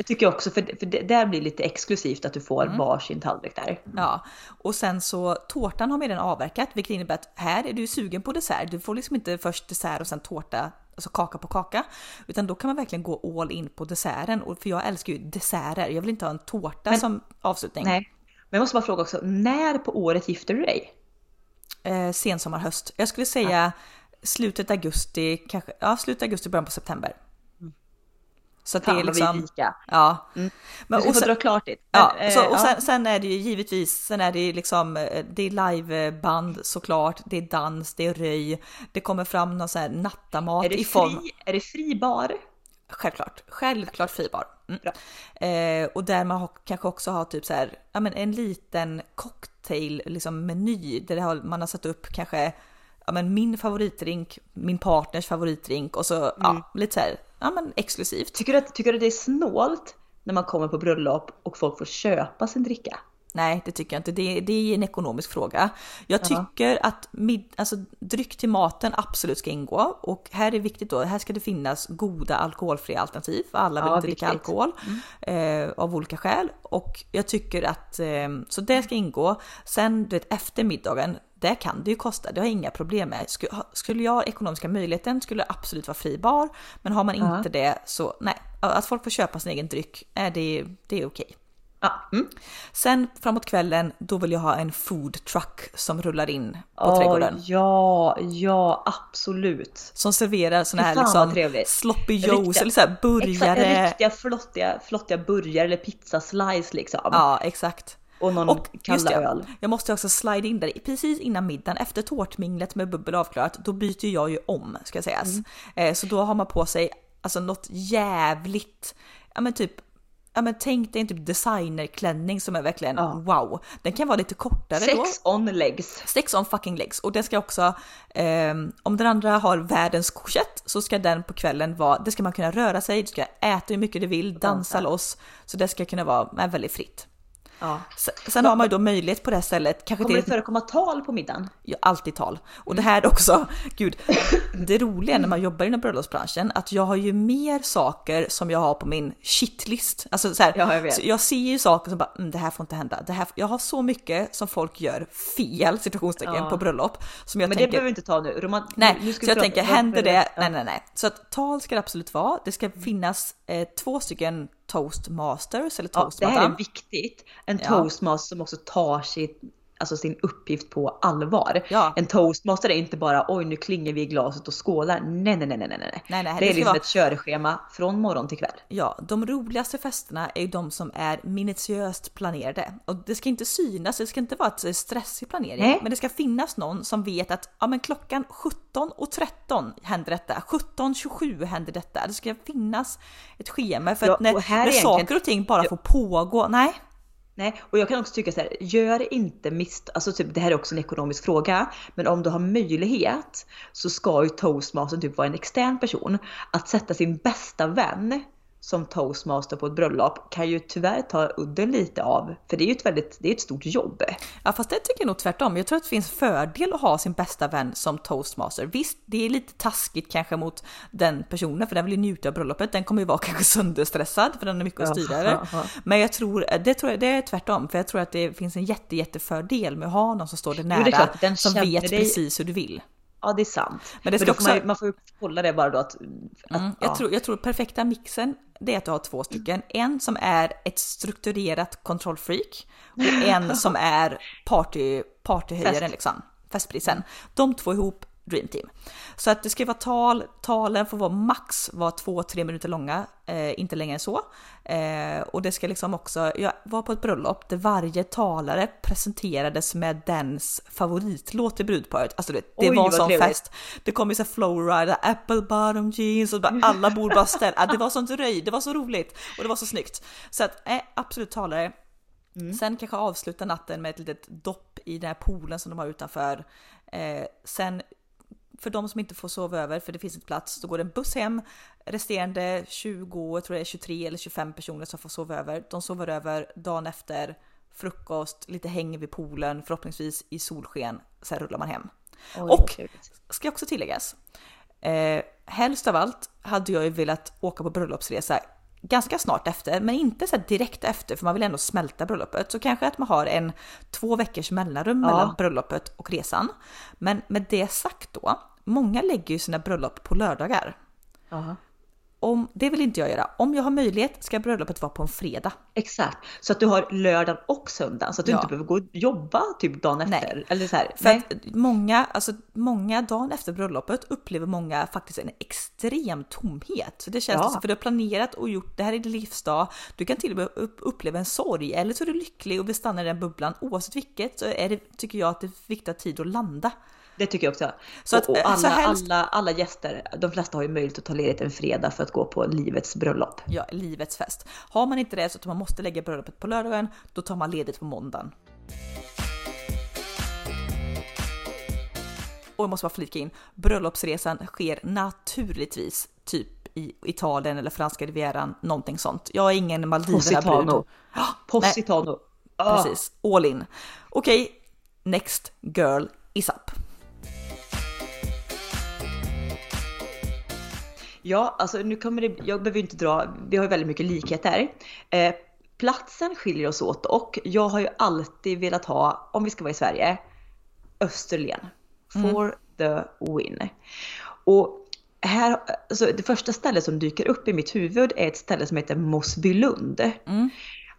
Speaker 2: Det tycker jag också, för, för det där blir lite exklusivt att du får
Speaker 1: Mm.
Speaker 2: varsin tallrik där.
Speaker 1: Ja, och sen så tårtan har med den avverkat, vilket innebär att här är du sugen på dessert. Du får liksom inte först dessert och sen tårta, alltså kaka på kaka, utan då kan man verkligen gå all in på desserten. Och för jag älskar ju desserter. Jag vill inte ha en tårta som avslutning.
Speaker 2: Nej. Men jag måste bara fråga också, när på året gifter du dig?
Speaker 1: Eh, sensommar, höst. Jag skulle säga slutet augusti, kanske, ja slutet augusti, början på september. Så att det
Speaker 2: Fan
Speaker 1: är liksom,
Speaker 2: lika.
Speaker 1: ja.
Speaker 2: Du
Speaker 1: Men, och sen-
Speaker 2: dra klart det.
Speaker 1: Ja,
Speaker 2: Men,
Speaker 1: så,
Speaker 2: eh,
Speaker 1: och
Speaker 2: ja.
Speaker 1: sen, sen är det ju givetvis, sen är det ju liksom, eh, det är liveband såklart, det är dans, det är röj, det kommer fram någon sån här nattamat
Speaker 2: är, det
Speaker 1: i form,
Speaker 2: fri, är det fri bar?
Speaker 1: självklart, självklart fribar. Mm.
Speaker 2: Bra.
Speaker 1: Eh, och där man har, kanske också har typ så här, ja men en liten cocktail, liksom meny, där har, man har satt upp kanske, ja men min favoritdrink, min partners favoritdrink och så,
Speaker 2: Mm.
Speaker 1: ja, lite så här, ja men exklusivt.
Speaker 2: Tycker du, att, tycker du att det är snålt när man kommer på bröllop och folk får köpa sin dricka?
Speaker 1: Nej, det tycker jag inte. Det, det är en ekonomisk fråga. Jag tycker att mid, alltså, dryck till maten absolut ska ingå och här är viktigt då. Här ska det finnas goda alkoholfria alternativ för alla vill
Speaker 2: Ja,
Speaker 1: inte dricka
Speaker 2: viktigt.
Speaker 1: alkohol eh, av olika skäl och jag tycker att eh, så det ska ingå. Sen du vet efter middagen. Det kan det ju kosta, det har jag inga problem med. Skulle, jag ha ekonomiska möjligheten skulle det absolut vara fri bar, men har man
Speaker 2: Ja.
Speaker 1: inte det så nej, att folk får köpa sin egen dryck, är det, det är okej.
Speaker 2: Ja. Mm.
Speaker 1: Sen framåt kvällen, då vill jag ha en food truck som rullar in på
Speaker 2: Åh,
Speaker 1: trädgården.
Speaker 2: Ja, ja absolut.
Speaker 1: Som serverar såna
Speaker 2: Fy
Speaker 1: här liksom sloppy joes eller så här
Speaker 2: Exakt,
Speaker 1: burgare.
Speaker 2: riktiga flottiga, flottiga burgare eller pizzaslice liksom.
Speaker 1: Ja, exakt.
Speaker 2: Och någon
Speaker 1: Och
Speaker 2: kalla öl.
Speaker 1: jag måste också slide in där precis innan middagen, efter tårtminglet med bubbel avklarat, då byter jag ju om ska sägas.
Speaker 2: Mm.
Speaker 1: Eh, så då har man på sig alltså något jävligt, ja men typ Ja men tänk dig en typ designerklänning som är verkligen
Speaker 2: Ja.
Speaker 1: wow. Den kan vara lite kortare då.
Speaker 2: Sex on legs.
Speaker 1: Sex on fucking legs. Och det ska också, ehm, om den andra har världens korsett så ska den på kvällen vara, det ska man kunna röra sig, du ska äta hur mycket du vill, dansa
Speaker 2: dansa.
Speaker 1: loss. Så det ska kunna vara eh, väldigt fritt.
Speaker 2: Ja.
Speaker 1: Sen, har man ju då möjlighet på det här stället, kanske
Speaker 2: Kommer det förekomma tal på middagen?
Speaker 1: Ja, alltid tal. Och det här också, gud, det roliga när man jobbar inom bröllopsbranschen, att jag har ju mer saker som jag har på min shitlist. Alltså så här,
Speaker 2: Ja, jag vet.
Speaker 1: Så jag ser ju saker som bara, mm, det här får inte hända. Det här, jag har så mycket som folk gör fel, situationstecken,
Speaker 2: Ja.
Speaker 1: på bröllop. Som jag
Speaker 2: Men det
Speaker 1: tänker,
Speaker 2: behöver vi inte ta nu. Roman,
Speaker 1: Nej,
Speaker 2: nu
Speaker 1: så jag tänker, händer det?
Speaker 2: Ja.
Speaker 1: Nej, nej, nej. Så att tal ska det absolut vara. Det ska finnas eh, två stycken toastmasters eller
Speaker 2: Ja, det
Speaker 1: toastmadam.
Speaker 2: här är viktigt. En toastmaster som också tar sitt, alltså sin uppgift på allvar.
Speaker 1: Ja.
Speaker 2: En toastmaster är inte bara oj nu klingar vi i glaset och skålar. Nej, nej, nej, nej, nej. nej.
Speaker 1: Nej,
Speaker 2: det,
Speaker 1: det
Speaker 2: är liksom
Speaker 1: vara-
Speaker 2: ett körschema från morgon till kväll.
Speaker 1: Ja, de roligaste festerna är ju de som är minutiöst planerade. Och det ska inte synas, det ska inte vara ett stressig planering.
Speaker 2: Nej.
Speaker 1: Men det ska finnas någon som vet att ja, men klockan 17.13 händer detta, 17.27 händer detta. Det ska finnas ett schema för
Speaker 2: Ja,
Speaker 1: att när,
Speaker 2: och
Speaker 1: när
Speaker 2: är egentligen-
Speaker 1: saker och ting bara får pågå, nej.
Speaker 2: Nej, och jag kan också tycka så här, gör inte misstag, alltså typ det här är också en ekonomisk fråga, men om du har möjlighet så ska ju toastmaster typ vara en extern person. Att sätta sin bästa vän som toastmaster på ett bröllop kan ju tyvärr ta udden lite av, för det är ju ett väldigt, det är ett stort jobb.
Speaker 1: Ja fast det tycker jag nog tvärtom. Jag tror att det finns fördel att ha sin bästa vän som toastmaster. Visst, det är lite taskigt kanske mot den personen för den vill ju njuta av bröllopet. Den kommer ju vara kanske sönderstressad för den har mycket att styra över.
Speaker 2: Ja, ja.
Speaker 1: Men jag tror, det tror jag, det är tvärtom. För jag tror att det finns en jätte, jättefördel med att ha någon som står dig nära.
Speaker 2: är den
Speaker 1: som vet
Speaker 2: dig-
Speaker 1: precis hur du vill.
Speaker 2: Ja det är sant.
Speaker 1: Men det ska
Speaker 2: Men får
Speaker 1: också-
Speaker 2: man, man får ju kolla det bara då att... att
Speaker 1: Mm, jag,
Speaker 2: ja.
Speaker 1: tror, jag tror perfekta mixen det är att du har två stycken. En som är ett strukturerat kontrollfreak och en som är party, partyhöjaren
Speaker 2: Fest.
Speaker 1: liksom. Festprisen. De två ihop, Dream Team. Så att det ska vara tal, talen får vara max två, tre minuter långa, eh, inte längre än så. Eh, och det ska liksom också, jag var på ett bröllop där varje talare presenterades med dens favoritlåt till brudparet. Alltså det, det
Speaker 2: Oj,
Speaker 1: var
Speaker 2: vad
Speaker 1: sån
Speaker 2: trevligt.
Speaker 1: fest. Det kom ju så här flowrider, apple bottom jeans och bara alla bord bara ställ. Ja, det var sånt röj, det var så roligt och det var så snyggt. Så att eh, absolut talare. Sen kanske avsluta natten med ett litet dopp i den här poolen som de har utanför. Eh, sen för de som inte får sova över, för det finns inte plats, då går det en buss hem. Resterande 20, jag tror det är 23 eller 25 personer som får sova över. De sover över dagen efter, frukost, lite häng vid poolen, förhoppningsvis i solsken. Sen rullar man hem.
Speaker 2: Oj,
Speaker 1: och ska också tilläggas. Eh, helst av allt hade jag ju velat åka på bröllopsresa ganska snart efter, men inte så direkt efter för man vill ändå smälta bröllopet. Så kanske att man har en två veckors mellanrum
Speaker 2: Ja.
Speaker 1: mellan bröllopet och resan. Men med det sagt då, många lägger ju sina bröllop på lördagar.
Speaker 2: Ja.
Speaker 1: Om, det vill inte jag göra. Om jag har möjlighet ska bröllopet vara på en fredag.
Speaker 2: Exakt, så att du har lördagen och söndagen så att du
Speaker 1: Ja.
Speaker 2: inte behöver gå och jobba typ dagen
Speaker 1: Nej.
Speaker 2: efter. Eller så här.
Speaker 1: För
Speaker 2: Nej.
Speaker 1: att många, alltså många dagen efter bröllopet upplever många faktiskt en extrem tomhet. Så det känns
Speaker 2: Ja.
Speaker 1: som för du har planerat och gjort, det här är din livsdag. Du kan till och med upp, uppleva en sorg eller så är du lycklig och vill stanna i den bubblan. Oavsett vilket så är det, tycker jag att det är viktigt att tid att landa.
Speaker 2: Det tycker jag också.
Speaker 1: Så att,
Speaker 2: och, och
Speaker 1: eh,
Speaker 2: alla,
Speaker 1: så helst-
Speaker 2: alla, alla gäster, de flesta har ju möjlighet att ta ledigt en fredag för att gå på livets bröllop.
Speaker 1: Ja, livets fest. Har man inte det så att man måste lägga bröllopet på lördagen, då tar man ledigt på måndagen. Och jag måste bara flika in, bröllopsresan sker naturligtvis typ i Italien eller franska rivieran, någonting sånt. Jag är ingen Maldiverna-brud.
Speaker 2: Positano. Ah.
Speaker 1: Precis, all in. Okej, next girl is up.
Speaker 2: Ja, alltså nu kommer det, jag behöver inte dra, vi har ju väldigt mycket likheter. Eh, platsen skiljer oss åt och jag har ju alltid velat ha, om vi ska vara i Sverige, Österlen. For the win. Och här, alltså det första stället som dyker upp i mitt huvud är ett ställe som heter Mossbylund.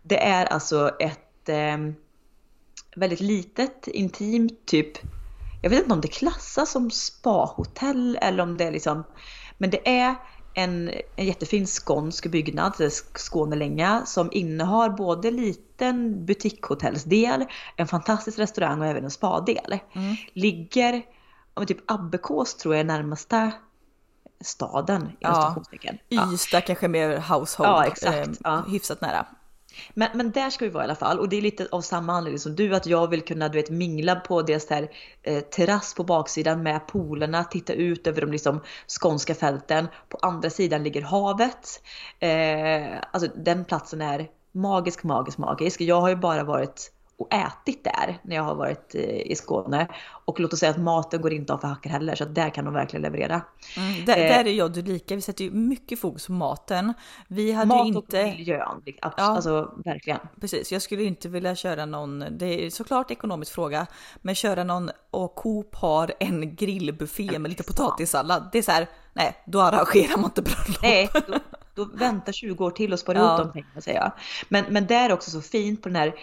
Speaker 2: Det är alltså ett eh, väldigt litet, intimt, typ, jag vet inte om det klassas som spahotell eller om det är liksom, men det är en, en jättefin skånsk byggnad, är Skånelänga, som innehar både liten butikshotellsdel, en fantastisk restaurang och även en spadel. Ligger, ja, men typ Abbekås tror jag är närmaste staden
Speaker 1: Ja.
Speaker 2: stationstecken. Ja.
Speaker 1: Ystad kanske mer household,
Speaker 2: Ja, exakt.
Speaker 1: eh,
Speaker 2: Ja.
Speaker 1: hyfsat nära.
Speaker 2: Men, men där ska vi vara i alla fall och det är lite av samma anledning som du att jag vill kunna du vet, mingla på deras här, eh, terrass på baksidan med polerna, titta ut över de liksom, skånska fälten. På andra sidan ligger havet. Eh, alltså den platsen är magisk, magisk, magisk. Jag har ju bara varit och ätit där när jag har varit eh, i Skåne. Och låt oss säga att maten går inte av för hackor heller så där kan de verkligen leverera.
Speaker 1: Mm, där,
Speaker 2: Eh.
Speaker 1: där är jag och du lika, vi sätter ju mycket fokus på maten. Vi hade
Speaker 2: Mat och
Speaker 1: inte,
Speaker 2: miljön,
Speaker 1: Ja.
Speaker 2: alltså verkligen.
Speaker 1: precis, jag skulle inte vilja köra någon, det är såklart ekonomisk fråga, men köra någon och Coop har en grillbuffé med lite potatissallad. Det är så här, nej, då arrangerar man inte bröllop.
Speaker 2: Nej, då, då vänta 20 år till och spara
Speaker 1: Ja.
Speaker 2: ut de pengarna säger jag. Men, men det är också så fint på den här,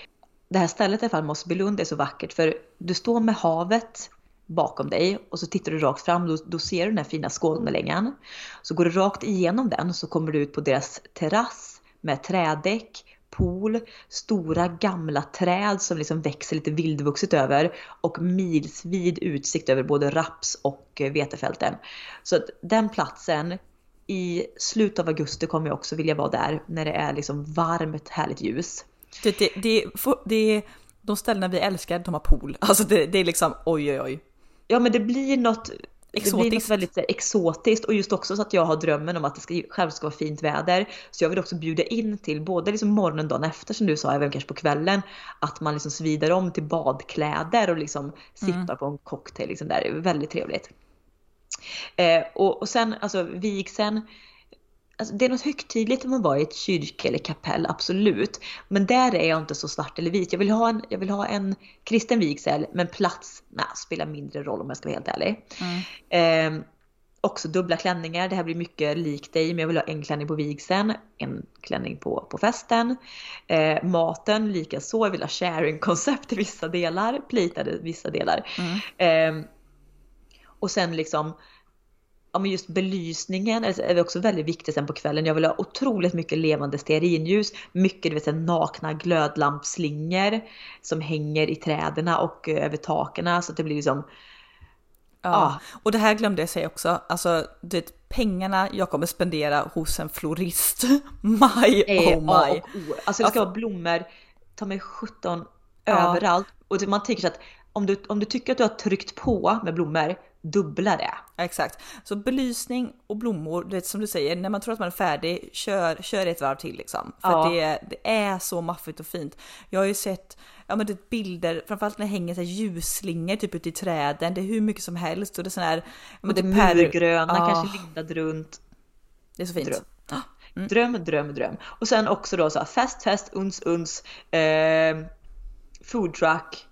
Speaker 2: det här stället i alla fall, Mossbylund är så vackert för du står med havet bakom dig och så tittar du rakt fram, då, då ser du den här fina Skånelängan. Så går du rakt igenom den så kommer du ut på deras terrass med trädäck, pool, stora gamla träd som liksom växer lite vildvuxet över och milsvid utsikt över både raps och eh, vetefälten. Så att den platsen i slutet av augusti kommer jag också vilja vara där när det är liksom varmt härligt ljus.
Speaker 1: Det, det, det, det de ställena vi älskar, de har pool. Alltså det, det är liksom oj oj oj.
Speaker 2: Ja men det blir något Det blir något
Speaker 1: Exotiskt.
Speaker 2: väldigt här, exotiskt och just också så att jag har drömmen om att det ska, själv ska vara fint väder. Så jag vill också bjuda in till både liksom morgonen dagen efter som du sa, även kanske på kvällen. Att man liksom svidar om till badkläder och liksom sippar på en cocktail. Liksom där. Det är väldigt trevligt. Eh, och, och sen alltså vigseln. Alltså, det är något högtidligt om man var i ett kyrka eller kapell, absolut. Men där är jag inte så svart eller vit. Jag vill ha en, jag vill ha en kristen vigsel, men plats nej, spelar mindre roll om jag ska vara helt ärlig. Mm. Eh, också dubbla klänningar. Det här blir mycket likt dig, men jag vill ha en klänning på vigseln, en klänning på, på festen. Eh, maten lika så. Jag vill ha sharing-koncept i vissa delar, plitade vissa delar. Mm. Eh, och sen liksom ja, men just belysningen är också väldigt viktigt sen på kvällen. Jag vill ha otroligt mycket levande stearinljus, mycket du vet, nakna glödlampslingor som hänger i träden och över taken så att det blir liksom
Speaker 1: Ja. ja. och det här glömde jag säga också. Alltså, det pengarna jag kommer spendera hos en florist. my oh my.
Speaker 2: Och o. Alltså det ska vara blommor, ta mig 17 ja. överallt. Och man tänker så att om du, om du tycker att du har tryckt på med blommor, dubbla det.
Speaker 1: Exakt. Så belysning och blommor, du vet som du säger, när man tror att man är färdig, kör, kör ett varv till liksom. För ja. det, det är så maffigt och fint. Jag har ju sett ja, men det bilder, framförallt när det hänger så här ljusslingor typ ute i träden, det är hur mycket som helst och det är sån här...
Speaker 2: Och det murgröna, ja. kanske lindad runt.
Speaker 1: Det är så fint.
Speaker 2: Dröm. Mm. dröm, dröm, dröm. Och sen också då så här, fest, fest, uns, uns, eh, food truck,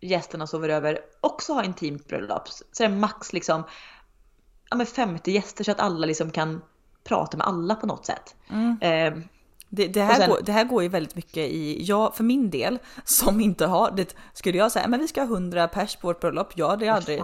Speaker 2: gästerna sover över, också ha intimt bröllop. Så det är max liksom ja, men 50 gäster så att alla liksom kan prata med alla på något sätt. Mm.
Speaker 1: Eh, det, det, här sen, går, det här går ju väldigt mycket i, ja för min del som inte har, det skulle jag säga, men vi ska ha 100 pers på vårt bröllop, ja det är aldrig,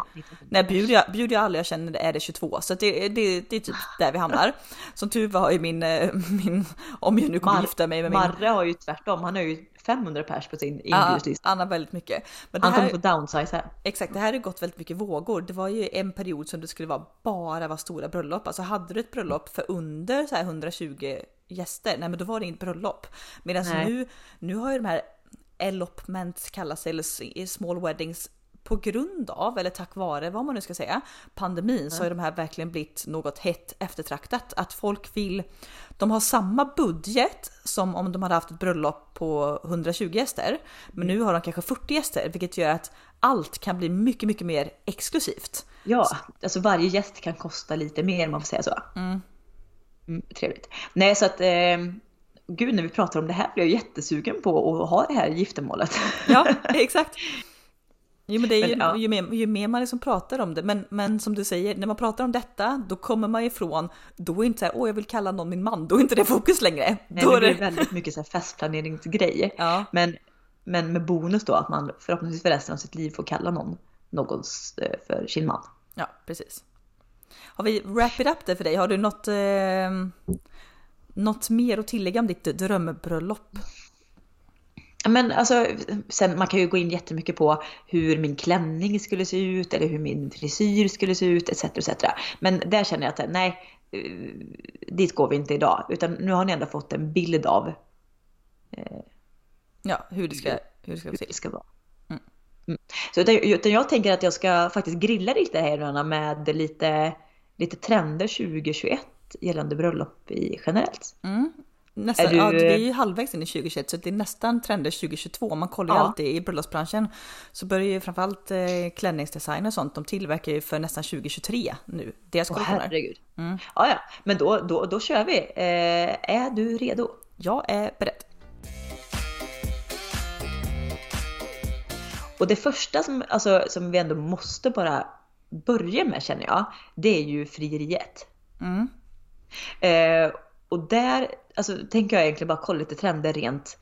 Speaker 1: nej bjuder jag, bjuder jag aldrig jag känner det är det 22, så det, det, det är typ där vi hamnar. Som tur var har ju min, eh, min om jag nu kommer Mar gifta mig med
Speaker 2: min... Marre har ju tvärtom, han har ju 500 pers på sin inbjudningslista.
Speaker 1: Ja, han har väldigt mycket.
Speaker 2: Men han kommer få downsize här.
Speaker 1: Exakt, det här har gått väldigt mycket vågor. Det var ju en period som det skulle vara bara vara stora bröllop. Alltså hade du ett bröllop för under så här 120 gäster, nej men då var det inget bröllop. Medan nu, nu har ju de här elopements kallas eller small weddings på grund av, eller tack vare vad man nu ska säga, pandemin mm. så har de här verkligen blivit något hett eftertraktat. Att folk vill, de har samma budget som om de hade haft ett bröllop på 120 gäster. Men nu har de kanske 40 gäster, vilket gör att allt kan bli mycket, mycket mer exklusivt.
Speaker 2: Ja, alltså varje gäst kan kosta lite mer om man får säga så. Mm. Mm, trevligt. Nej, så att eh, gud, när vi pratar om det här blir jag jättesugen på att ha det här giftermålet.
Speaker 1: Ja, exakt. Jo men det är ju, men, ja. ju, mer, ju mer man liksom pratar om det, men, men som du säger, när man pratar om detta, då kommer man ifrån, då är inte så här, åh jag vill kalla någon min man, då är inte det fokus längre.
Speaker 2: Nej,
Speaker 1: då
Speaker 2: är det är väldigt mycket så här festplaneringsgrej. Ja. Men, men med bonus då att man förhoppningsvis för resten av sitt liv får kalla någon någons eh, för sin man.
Speaker 1: Ja, precis. Har vi wrap it up det för dig? Har du något, eh, något mer att tillägga om ditt drömbröllop?
Speaker 2: Men alltså, sen, man kan ju gå in jättemycket på hur min klänning skulle se ut eller hur min frisyr skulle se ut etc. etc. Men där känner jag att nej, eh, dit går vi inte idag. Utan nu har ni ändå fått en bild av
Speaker 1: eh, ja, hur det ska, hur det ska, hur
Speaker 2: det ska vara. Mm. Mm. Så utan, utan jag tänker att jag ska faktiskt grilla lite här med lite, lite trender 2021 gällande bröllop i generellt.
Speaker 1: Mm. Nästan, du... ja, vi är ju halvvägs in i 2021 så det är nästan trender 2022. Man kollar ju ja. alltid i bröllopsbranschen så börjar ju framförallt eh, klänningsdesign och sånt, de tillverkar ju för nästan 2023 nu. Deras
Speaker 2: Åh, herregud. Mm. Ja, ja, men då, då, då kör vi. Eh, är du redo?
Speaker 1: Jag är beredd.
Speaker 2: Och det första som, alltså, som vi ändå måste bara börja med känner jag, det är ju frieriet. Mm. Eh, och där alltså, tänker jag egentligen bara kolla lite trender rent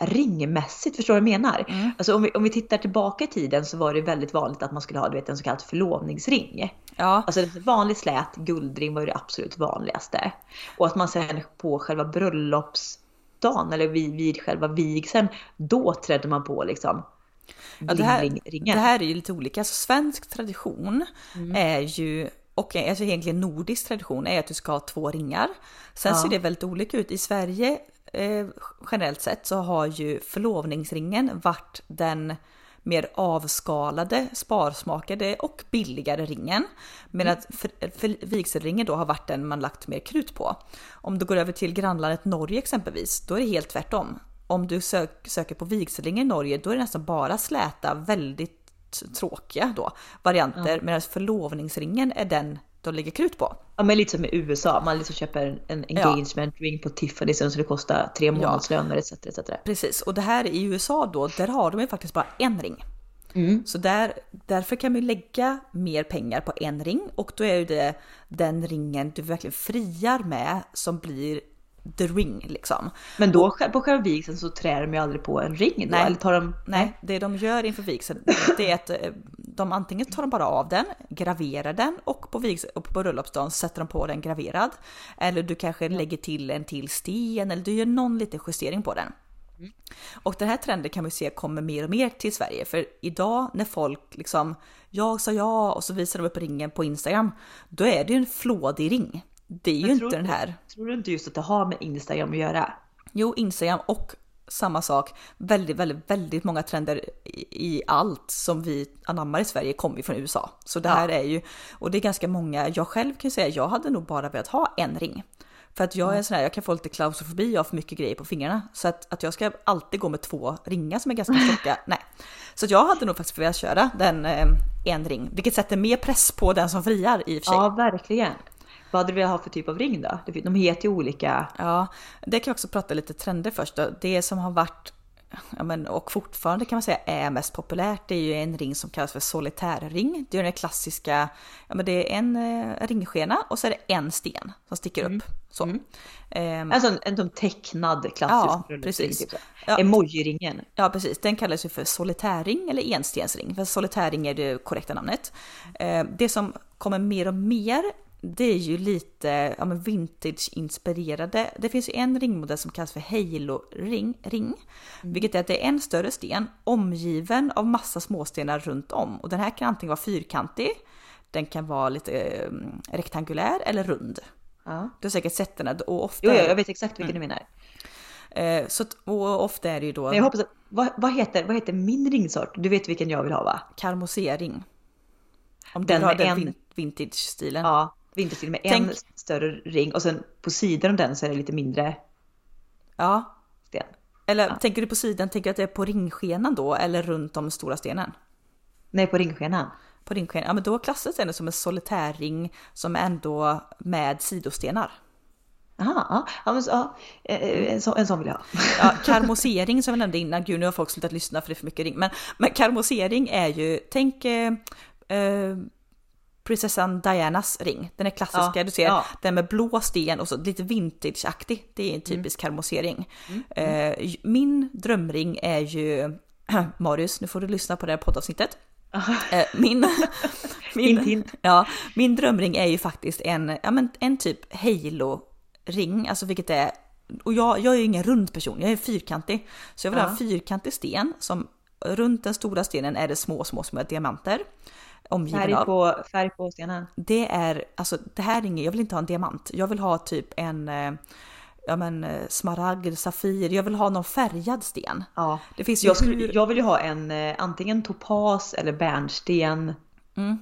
Speaker 2: ringmässigt, förstår du vad jag menar? Mm. Alltså om vi, om vi tittar tillbaka i tiden så var det väldigt vanligt att man skulle ha du vet, en så kallad förlovningsring. Ja. Alltså en vanlig slät guldring var ju det absolut vanligaste. Och att man sen på själva bröllopsdagen eller vid, vid själva vigseln, då trädde man på liksom
Speaker 1: ja, det, här, det här är ju lite olika. Alltså, svensk tradition mm. är ju och alltså egentligen nordisk tradition är att du ska ha två ringar. Sen ja. ser det väldigt olika ut. I Sverige eh, generellt sett så har ju förlovningsringen varit den mer avskalade, sparsmakade och billigare ringen. Medan mm. vigselringen då har varit den man lagt mer krut på. Om du går över till grannlandet Norge exempelvis, då är det helt tvärtom. Om du sök, söker på vigselringen i Norge, då är det nästan bara släta, väldigt tråkiga då varianter. Ja. Medan förlovningsringen är den att lägga krut på.
Speaker 2: Ja men lite som i USA, man liksom köper en engagement ja. ring på Tiffany så det kostar tre månadslöner etc, etc.
Speaker 1: Precis, och det här i USA då, där har de ju faktiskt bara en ring. Mm. Så där, därför kan man lägga mer pengar på en ring och då är ju det den ringen du verkligen friar med som blir the ring liksom.
Speaker 2: Men då och, på själva vigseln så trär de ju aldrig på en ring då?
Speaker 1: Nej,
Speaker 2: eller tar de,
Speaker 1: nej, det de gör inför vigseln det är att eh, de antingen tar de bara av den, graverar den och på, vigsel, och på bröllopsdagen sätter de på den graverad. Eller du kanske lägger till en till sten eller du gör någon liten justering på den. Mm. Och den här trenden kan vi se kommer mer och mer till Sverige för idag när folk liksom jag sa ja och så visar de upp ringen på Instagram. Då är det ju en flådig ring. Det är ju inte den här.
Speaker 2: Tror du inte just att det har med Instagram att göra?
Speaker 1: Jo, Instagram och samma sak. Väldigt, väldigt, väldigt många trender i, allt som vi anammar i Sverige kommer ju från USA. Så det här ja. är ju, och det är ganska många, jag själv kan säga, jag hade nog bara velat ha en ring. För att jag är sån här, jag kan få lite klaustrofobi, jag har för mycket grejer på fingrarna. Så att, att jag ska alltid gå med två ringar som är ganska tjocka, nej. Så jag hade nog faktiskt velat köra den eh, en ring, vilket sätter mer press på den som friar i och för sig.
Speaker 2: Ja, verkligen. Vad hade du velat ha för typ av ring då? De heter ju olika.
Speaker 1: Ja, det kan vi också prata lite trender först då. Det som har varit ja, men, och fortfarande kan man säga är mest populärt det är ju en ring som kallas för solitärring. Det är den klassiska, ja men det är en eh, ringskena och så är det en sten som sticker mm. upp. Så. Mm.
Speaker 2: Um, alltså en, en tecknad klassisk
Speaker 1: ja, precis. Typ
Speaker 2: ja. Emoji-ringen.
Speaker 1: Ja precis, den kallas ju för solitärring eller enstensring. För solitärring är det korrekta namnet. Uh, det som kommer mer och mer det är ju lite ja, vintage-inspirerade. Det finns ju en ringmodell som kallas för Halo-ring, ring, mm. vilket är att det är en större sten omgiven av massa småstenar runt om. Och den här kan antingen vara fyrkantig, den kan vara lite eh, rektangulär eller rund. Ja. Du har säkert sett den. Och ofta
Speaker 2: jo, ja, jag vet exakt vilken mm. du menar.
Speaker 1: Eh, så och ofta är det ju då...
Speaker 2: Men jag hoppas att, vad, vad, heter, vad heter min ringsort? Du vet vilken jag vill ha va?
Speaker 1: Karmosering. Om den du har den en... vintage-stilen.
Speaker 2: Ja, vinterstil med Tänk... en större ring och sen på sidan av den så är det lite mindre
Speaker 1: ja.
Speaker 2: sten.
Speaker 1: Eller ja. tänker du på sidan, tänker du att det är på ringskenan då eller runt om stora stenen?
Speaker 2: Nej, på ringskenan.
Speaker 1: På ringskenan, ja men då klassas den som en solitärring som är ändå med sidostenar.
Speaker 2: Aha, ja, men, ja, eh, en, så, en sån vill jag ha.
Speaker 1: Ja, karmosering som jag nämnde innan, gud nu har folk slutat lyssna för det är för mycket ring. Men, men karmosering är ju, tänk eh, eh prinsessan Dianas ring. Den är klassiska, ja, du ser ja. den med blå sten och så lite vintageaktig. Det är en mm. typisk mm. karmosering. Mm. Mm. min drömring är ju, Marius, nu får du lyssna på det här poddavsnittet. Uh, min, min, ja, min drömring är ju faktiskt en, ja, men en typ halo-ring, alltså vilket är, och jag, jag är ju ingen rund person, jag är fyrkantig. Så jag vill uh. ha en fyrkantig sten som runt den stora stenen är det små, små, små diamanter
Speaker 2: omgiven färg på, av. Färg på stenen?
Speaker 1: Det är, alltså det här är inget, jag vill inte ha en diamant. Jag vill ha typ en eh, ja men eh, smaragd, safir, jag vill ha någon färgad sten.
Speaker 2: Ja, det finns jag, skulle, jag vill ju ha en eh, antingen topas eller bärnsten.
Speaker 1: Mm.